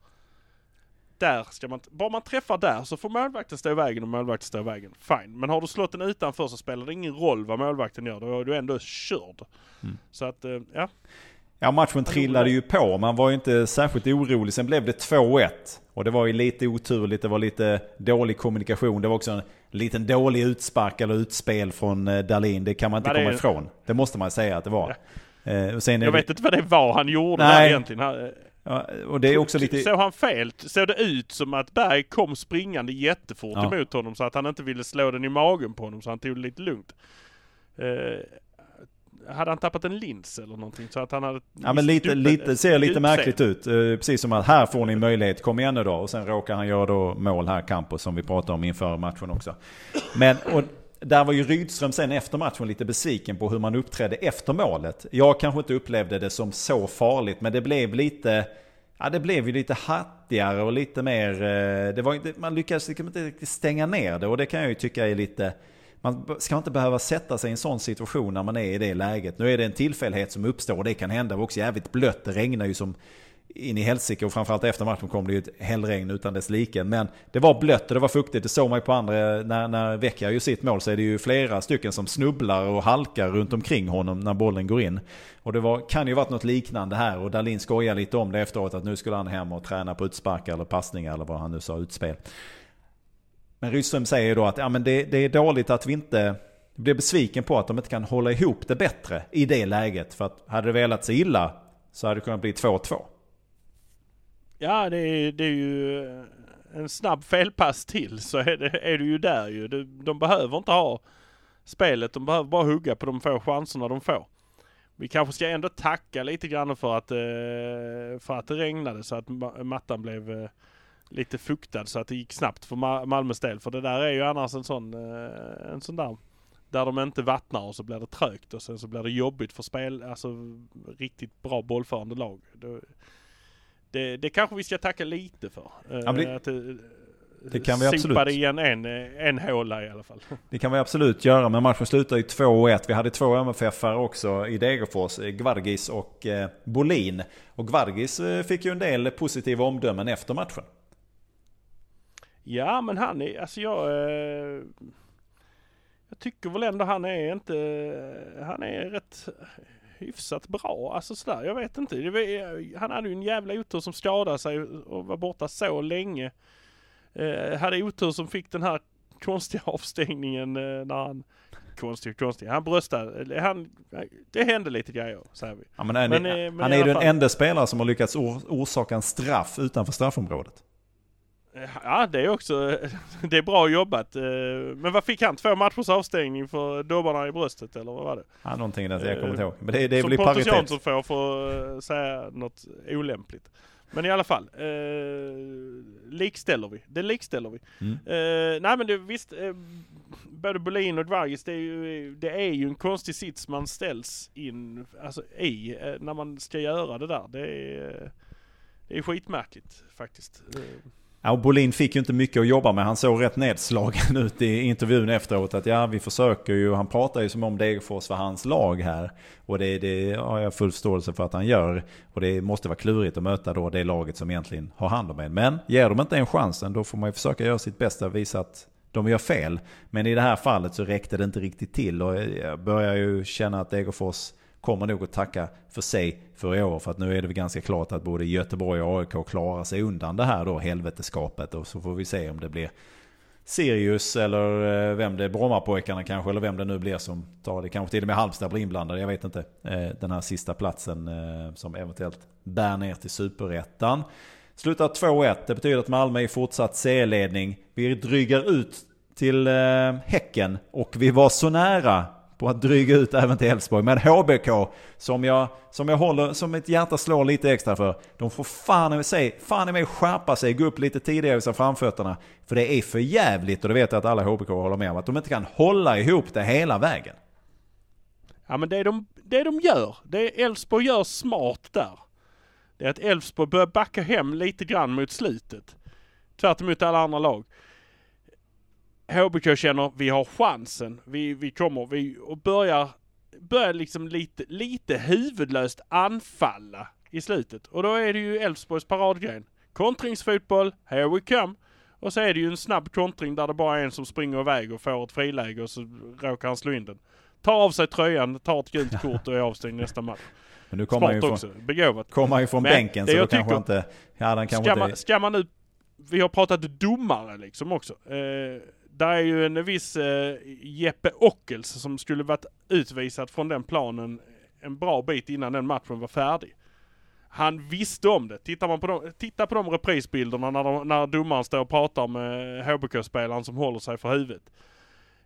Där ska man, bara man träffar där så får målvakten stå i vägen och målvakten står i vägen. Fine. Men har du slått den utanför så spelar det ingen roll vad målvakten gör. Då är du ändå körd. Mm. Så att, eh, ja. Ja, matchen trillade ju på. Man var ju inte särskilt orolig. Sen blev det 2-1. Och det var ju lite oturligt. Det var lite dålig kommunikation. Det var också en liten dålig utspark eller utspel från eh, Dahlin. Det kan man inte det komma är- ifrån. Det måste man säga att det var. Eh, och sen Jag det, vet inte vad det var han gjorde Nej. där egentligen. Ja, och det är också lite... Såg han fel? Såg det ut som att Berg kom springande jättefort Ja. emot honom så att han inte ville slå den i magen på honom så han tog det lite lugnt. Eh, hade han tappat en lins eller någonting så att han hade... Ja men lite, lite, ser lite märkligt ut. Eh, Precis som att här får ni möjlighet, kom igen nu då. Och sen råkar han göra då mål här, Campos, som vi pratade om inför matchen också. Men, och där var ju Rydström sen efter matchen lite besviken på hur man uppträdde efter målet. Jag kanske inte upplevde det som så farligt, men det blev lite... Ja, det blev ju lite hattigare och lite mer... Eh, det var, man lyckades liksom inte riktigt stänga ner det och det kan jag ju tycka är lite... Man ska inte behöva sätta sig i en sån situation när man är i det läget. Nu är det en tillfällighet som uppstår och det kan hända. Det var också jävligt blött. Det regnar ju som in i helsike och framförallt efter matchen kom det ju ett hällregn utan dess like. Men det var blött och det var fuktigt. Det såg man ju på andra, när, när Vecchia gör sitt mål så är det ju flera stycken som snubblar och halkar runt omkring honom när bollen går in. Och det var, kan ju varit något liknande här och Dalin skojar lite om det efteråt att nu skulle han hem och träna på utsparkar eller passningar eller vad han nu sa, utspel. Men Rydström säger ju då att ja, men det, det är dåligt att vi inte blir besviken på att de inte kan hålla ihop det bättre i det läget. För att hade det velat sig illa så hade det kunnat bli 2-2. Ja, det är, det är ju eh, en snabb felpass till så är, det, är du ju där ju. De, de behöver inte ha spelet, de behöver bara hugga på de få chanserna de får. Vi kanske ska ändå tacka lite grann för att, eh, för att det regnade så att mattan blev eh, lite fuktad så att det gick snabbt för Malmös del. För det där är ju annars en sån, en sån där där de inte vattnar och så blir det trögt och sen så blir det jobbigt för spel, alltså riktigt bra bollförande lag. Det, det kanske vi ska tacka lite för. Ja, det, att det, det kan vi absolut. Igen en, en håla i alla fall. Det kan vi absolut göra, men matchen slutar ju 2-1. Vi hade två MFF-are också i Degerfors, Gvargis och eh, Bolin. Och Gvargis eh, fick ju en del positiva omdömen efter matchen. Ja, men han är, alltså jag... Eh, jag tycker väl ändå han är inte, han är rätt hyfsat bra. Alltså sådär, jag vet inte. Han hade ju en jävla otur som skadade sig och var borta så länge. Eh, hade otur som fick den här konstiga avstängningen eh, när han Konstig, konstig. Han bröstade, han, det hände lite grejer säger vi. Ja, men, men, men, han är ju den enda spelare som har lyckats orsaka en straff utanför straffområdet. Ja, det är också, det är bra jobbat. Eh, men vad fick han? Två matchers avstängning för dobbarna i bröstet eller vad var det? Ja, någonting där jag kommer inte ihåg. Men det, det är väl i paritet. Som Pontus får för att eh, säga något olämpligt. Men i alla fall, eh, likställer vi. Det likställer vi. Mm. Eh, nej men det, visst, eh, både Bolin och Dvargis, det är, ju, det är ju en konstig sits man ställs in alltså, i eh, när man ska göra det där. Det är, det är skitmärkligt faktiskt. Ja, Bolin fick ju inte mycket att jobba med. Han såg rätt nedslagen ut i intervjun efteråt. Att ja, vi försöker ju. Han pratar ju som om Degerfors var hans lag här. Och det, det har jag full förståelse för att han gör. Och det måste vara klurigt att möta då det laget som egentligen har hand om en. Men ger de inte en chansen då får man ju försöka göra sitt bästa och visa att de gör fel. Men i det här fallet så räckte det inte riktigt till. Och jag börjar ju känna att Degerfors kommer nog att tacka för sig för i år. För att nu är det väl ganska klart att både Göteborg och AIK klarar sig undan det här då helveteskapet. Och så får vi se om det blir Sirius eller eh, vem det är, Brommapojkarna kanske, eller vem det nu blir som tar det. Kanske till och med Halmstad blir inblandade, jag vet inte. Eh, den här sista platsen eh, som eventuellt bär ner till superettan. Slutar 2-1, det betyder att Malmö är i fortsatt serieledning. Vi drygar ut till Häcken och vi var så nära på att dryga ut även till Elfsborg. Men HBK, som jag, som jag håller, som mitt hjärta slår lite extra för, de får fan i sig, fan i mig skärpa sig, gå upp lite tidigare i framfötterna. För det är för jävligt och det vet jag att alla HBK håller med om, att de inte kan hålla ihop det hela vägen. Ja men det de, det de gör, det Elfsborg gör smart där, det är att Elfsborg börjar backa hem lite grann mot slutet. Tvärtemot alla andra lag. HBK känner vi har chansen. Vi, vi kommer, vi och börjar, börjar liksom lite, lite huvudlöst anfalla i slutet. Och då är det ju Elfsborgs paradgren. Kontringsfotboll, here we come. Och så är det ju en snabb kontring där det bara är en som springer iväg och får ett friläge och så råkar han slå in den. Tar av sig tröjan, tar ett gult kort och är avstängd nästa match. Men nu kommer han ju också. från, Begåvat. Kommer han ju från Men bänken så då kanske inte... Ja, han kanske ska, inte... man, ska man nu... Vi har pratat domare liksom också. Eh, där är ju en viss eh, Jeppe Ockels som skulle varit utvisad från den planen en bra bit innan den matchen var färdig. Han visste om det. Tittar man på de, titta på de reprisbilderna när, de, när domaren står och pratar med HBK-spelaren som håller sig för huvudet.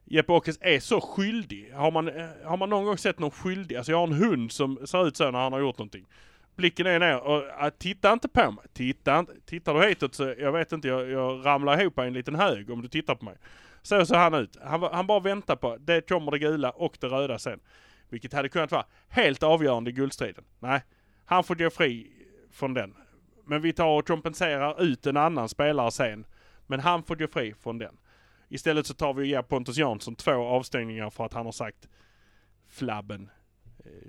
Jeppe Ockels är så skyldig. Har man, eh, har man någon gång sett någon skyldig? Alltså jag har en hund som ser ut så när han har gjort någonting blicken är ner och äh, titta inte på mig. Titta inte. Tittar du hitåt så, jag vet inte, jag, jag ramlar ihop i en liten hög om du tittar på mig. Så såg han ut. Han, han bara väntar på, det kommer det gula och det röda sen. Vilket hade kunnat vara helt avgörande i guldstriden. Nej, han får gå fri från den. Men vi tar och kompenserar ut en annan spelare sen. Men han får gå fri från den. Istället så tar vi och ger Pontus Jansson två avstängningar för att han har sagt flabben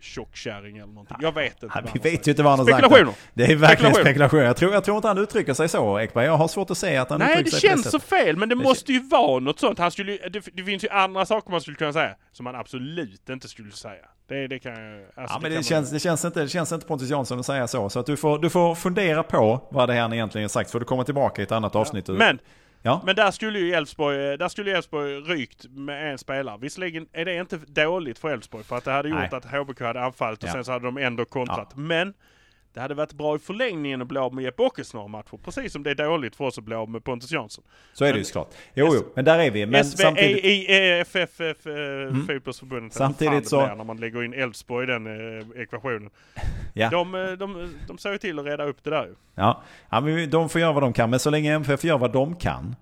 tjockkärring eller någonting. Jag vet inte. Ja, vi vet ju inte vad han har sagt. Spekulationer. Det är verkligen Spekulationer. spekulation. Jag tror, jag tror inte han uttrycker sig så, Ekberg. Jag har svårt att se att han Nej, det uttrycker sig på känns så fel, men det, Det måste ju vara något sånt. Han skulle, det, det finns ju andra saker man skulle kunna säga som han absolut inte skulle säga. Det, det kan. Alltså, Ja, men kan det man- känns, det, känns inte, det känns inte Pontus Jansson att säga så. Så att du, får, du får fundera på vad det är han egentligen sagt. För du kommer tillbaka i ett annat avsnitt. Men, ja. men där skulle ju Elfsborg, där skulle ju Elfsborg rykt med en spelare. Visserligen är det inte dåligt för Elfsborg för att det hade gjort Nej. att HBK hade anfallit och Ja. sen så hade de ändå kontrat. Men det hade varit bra i förlängningen att bli av med Jeppe Åkes några matcher. Precis som det är dåligt för oss att bli av med Pontus Jansson. Så är det ju såklart. Jo, jo, men där är vi. Men samtidigt... SVEIFF eh, Fotbollsförbundet. Samtidigt så- När man lägger in Elfsborg i den eh, ekvationen. Ja. De, eh, de, de ser ju till att reda upp det där ju. Ja, ja men de får göra vad de kan. Men så länge MFF gör vad de kan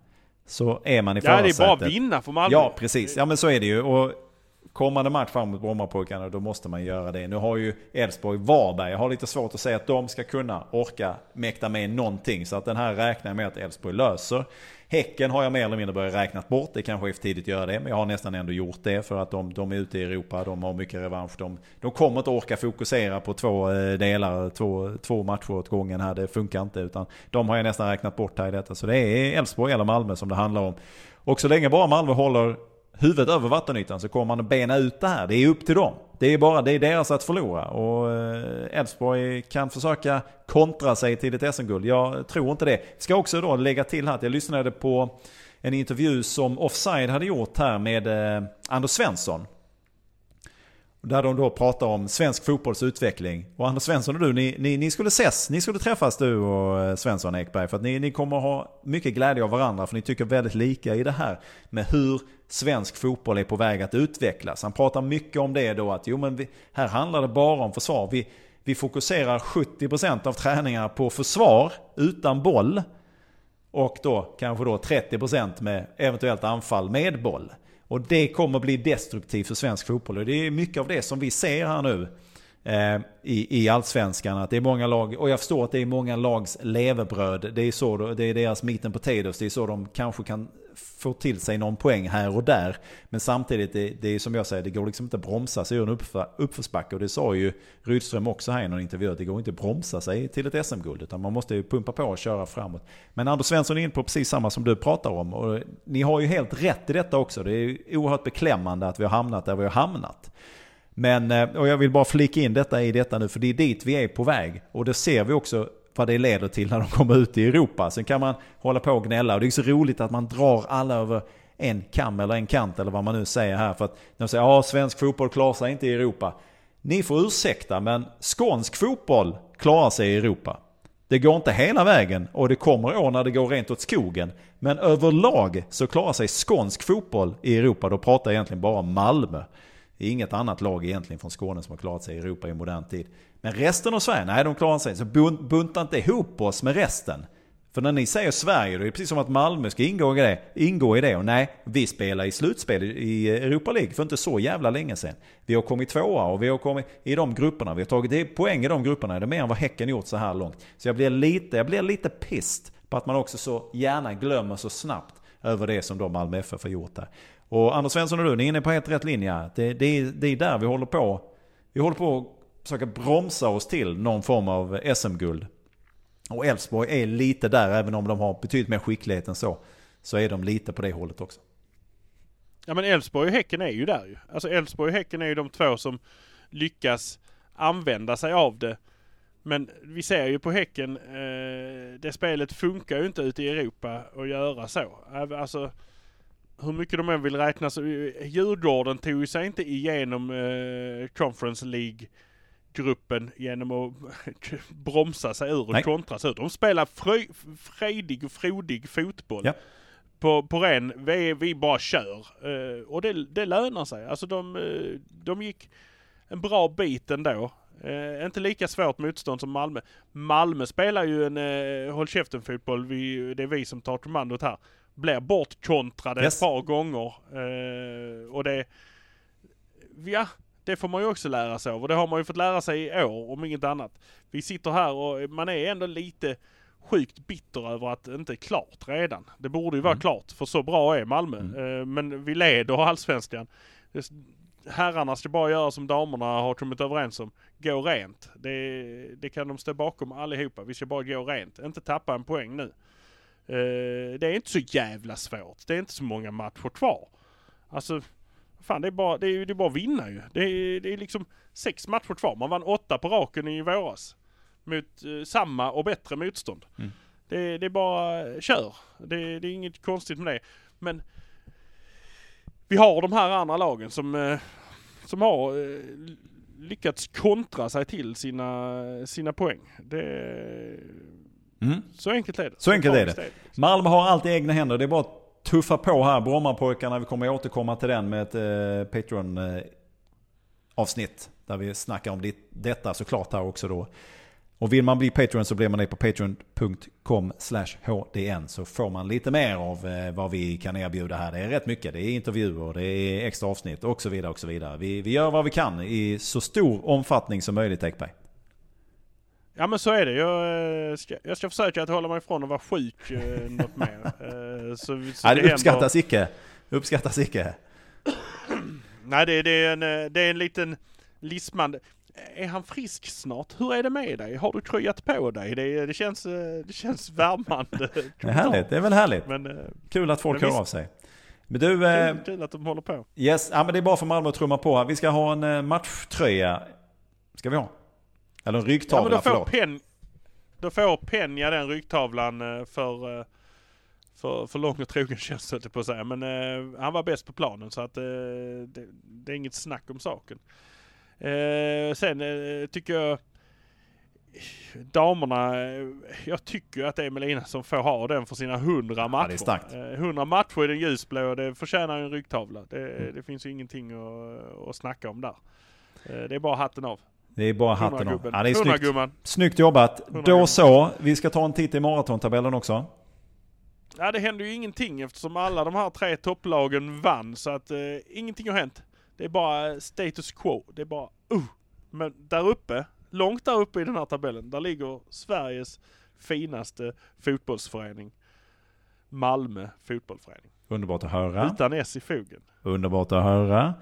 så är man i Ja, det är bara att förarsätet. vinna för Malmö. Ja, precis. Ja, men så är det ju. Och kommande match fram mot Brommapojkarna, då måste man göra det. Nu har ju Elfsborg Varberg. Jag har lite svårt att säga att de ska kunna orka mäkta med någonting. Så att den här räknar jag med att Elfsborg löser. Häcken har jag mer eller mindre börjat räknat bort. Det kanske är för tidigt att göra det. Men jag har nästan ändå gjort det. För att de, de är ute i Europa. De har mycket revansch. De, de kommer inte orka fokusera på två eh, delar. Två, två matcher åt gången här. Det funkar inte. Utan de har jag nästan räknat bort här i detta. Så det är Elfsborg eller Malmö som det handlar om. Och så länge bara Malmö håller huvudet över vattenytan så kommer man att bena ut det här. Det är upp till dem. Det är bara det är deras att förlora. Och eh, Elfsborg kan försöka kontra sig till ett SM-guld. Jag tror inte det. Ska också då lägga till här att jag lyssnade på en intervju som Offside hade gjort här med eh, Anders Svensson. Där de då pratar om svensk fotbolls utveckling. Och Anders Svensson och du, ni, ni, ni skulle ses, ni skulle träffas du och eh, Svensson Ekberg. För att ni, ni kommer ha mycket glädje av varandra. För ni tycker väldigt lika i det här med hur svensk fotboll är på väg att utvecklas. Han pratar mycket om det då att jo men vi, här handlar det bara om försvar. Vi, vi fokuserar 70% av träningarna på försvar utan boll. Och då kanske då 30% med eventuellt anfall med boll. Och det kommer bli destruktivt för svensk fotboll. Och det är mycket av det som vi ser här nu eh, i, i allsvenskan. Att det är många lag, och jag förstår att det är många lags levebröd. Det är, så, det är deras meat and potatoes. Det är så de kanske kan får till sig någon poäng här och där. Men samtidigt, det, det är som jag säger, det går liksom inte att bromsa sig ur en uppför, uppförsbacke. Och det sa ju Rydström också här i någon intervju, att det går inte att bromsa sig till ett SM-guld. Utan man måste ju pumpa på och köra framåt. Men Anders Svensson är inne på precis samma som du pratar om. Och ni har ju helt rätt i detta också. Det är ju oerhört beklämmande att vi har hamnat där vi har hamnat. Men, eh, och jag vill bara flika in detta i detta nu, för det är dit vi är på väg. Och det ser vi också vad det leder till när de kommer ut i Europa. Sen kan man hålla på och gnälla och det är så roligt att man drar alla över en kam eller en kant eller vad man nu säger här. För att de säger ja svensk fotboll klarar sig inte i Europa. Ni får ursäkta men skånsk fotboll klarar sig i Europa. Det går inte hela vägen och det kommer år när det går rent åt skogen. Men överlag så klarar sig skånsk fotboll i Europa. Då pratar jag egentligen bara om Malmö. Det är inget annat lag egentligen från Skåne som har klarat sig i Europa i modern tid. Men resten av Sverige, nej de klarar sig. Så bunta inte ihop oss med resten. För när ni säger Sverige, då är det precis som att Malmö ska ingå i det. Ingå i det. Och nej, vi spelar i slutspel i Europa League för inte så jävla länge sedan. Vi har kommit tvåa och vi har kommit i de grupperna. Vi har tagit poäng i de grupperna. Det är mer än vad Häcken gjort så här långt. Så jag blir lite, jag blir lite pissed på att man också så gärna glömmer så snabbt över det som de Malmö FF har gjort där. Och Anders Svensson och du, ni är inne på helt rätt linje. Det, det, är- det är där vi håller på. Vi håller på att försöka bromsa oss till någon form av SM-guld. Och Elfsborg är lite där, även om de har betydligt mer skicklighet än så. Så är de lite på det hållet också. Ja men Elfsborg och Häcken är ju där ju. Alltså Elfsborg och Häcken är ju de två som lyckas använda sig av det. Men vi ser ju på Häcken, eh, det spelet funkar ju inte ute i Europa att göra så. Alltså hur mycket de än vill räkna så, eh, Djurgården tog ju sig inte igenom eh, Conference League gruppen genom att bromsa sig ur och Nej. kontra sig ut. De spelar frö, frejdig och frodig fotboll Ja. på, på ren, vi, vi bara kör. Eh, och det, det lönar sig. Alltså de, eh, de gick en bra bit ändå. Eh, inte lika svårt motstånd som Malmö. Malmö spelar ju en eh, håll käften fotboll. Vi, det är vi som tar kommandot här. Blir bortkontrade Yes. ett par gånger. Eh, och det, ja, det får man ju också lära sig av. Och det har man ju fått lära sig i år om inget annat. Vi sitter här och man är ändå lite sjukt bitter över att det inte är klart redan. Det borde ju vara Mm. klart, för så bra är Malmö. Mm. Eh, Men vi leder allsvenskan. Herrarna ska bara göra som damerna har kommit överens om. Gå rent. Det, det kan de stå bakom allihopa. Vi ska bara gå rent. Inte tappa en poäng nu. Eh, det är inte så jävla svårt. Det är inte så många matcher kvar. Alltså, fan det är bara, det är, det är bara att vinna ju. Det är, det är liksom sex matcher kvar. Man vann åtta på raken i våras. Mot eh, samma och bättre motstånd. Mm. Det, det är bara, kör. Det, det är inget konstigt med det. Men vi har de här andra lagen som, eh, som har eh, lyckats kontra sig till sina, sina poäng. Det, Mm. så enkelt är det. Så enkelt är det. Malmö har allt i egna händer. Det är bara att tuffa på här. Brommapojkarna, vi kommer återkomma till den med ett eh, Patreon-avsnitt. där vi snackar om det, detta såklart här också då. Och vill man bli Patreon så blir man det på patreon.com hdn så får man lite mer av eh, vad vi kan erbjuda här. Det är rätt mycket. Det är intervjuer, det är extra avsnitt och så vidare. och så vidare. Vi, vi gör vad vi kan i så stor omfattning som möjligt Ekberg. Ja men så är det. Jag eh, ska, jag ska försöka att hålla mig ifrån att vara sjuk eh, något mer. Eh, så, så Nej, det det händer- uppskattas icke. Uppskattas icke. Nej det, det, är en, det är en liten lismande. Är han frisk snart? Hur är det med dig? Har du kryat på dig? Det, det, känns, det känns värmande. Det är härligt. Det är väl härligt. Men Kul att folk hör visst. av sig. Men du, kul, kul att de håller på. yes, ja, men det är bara för Malmö att trumma på. Vi ska ha en matchtröja. Ska vi ha? Eller en Ja, men ryggtavla, då, får. Pen, då får Penja den ryggtavlan eh, för, eh, för, för lång och trogen tjänst höll på att säga. Men eh, han var bäst på planen så att eh, det, det är inget snack om saken. Eh, sen eh, tycker jag damerna, jag tycker att det är Melina som får ha den för sina 100 matcher. det är 100 matcher i den ljusblå, det förtjänar en ryggtavla. Det, Mm. det finns ju ingenting att, att snacka om där. Det är bara hatten av. Det är bara hatten av. 100-gubben. Ja, det är snyggt. 100-gumman. Snyggt jobbat. 100 Då så. Vi ska ta en titt i maratontabellen också. Ja det händer ju ingenting eftersom alla de här tre topplagen vann så att eh, ingenting har hänt. Det är bara status quo. Det är bara uh. Men där uppe, långt där uppe i den här tabellen, där ligger Sveriges finaste fotbollsförening. Malmö fotbollsförening. Underbart att höra. Utan S i fogen. Underbart att höra.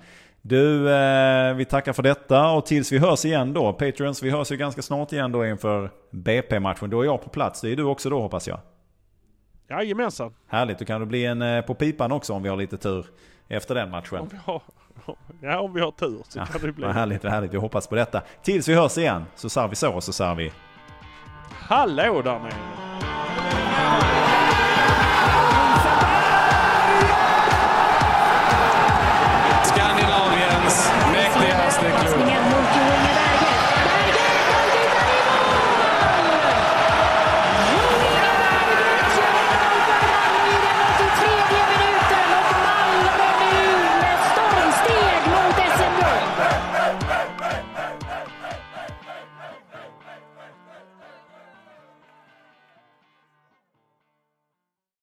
Du, eh, vi tackar för detta och tills vi hörs igen då. Patreons, vi hörs ju ganska snart igen då inför BP-matchen. Då är jag på plats. Det är du också då hoppas jag. Jajamensan. Härligt, då kan det bli en eh, på pipan också om vi har lite tur efter den matchen. Om vi har, ja, om vi har tur så Ja, kan det bli. vad härligt, vad härligt. Vi hoppas på detta. Tills vi hörs igen så säger vi så och så säger vi Hallå där nere!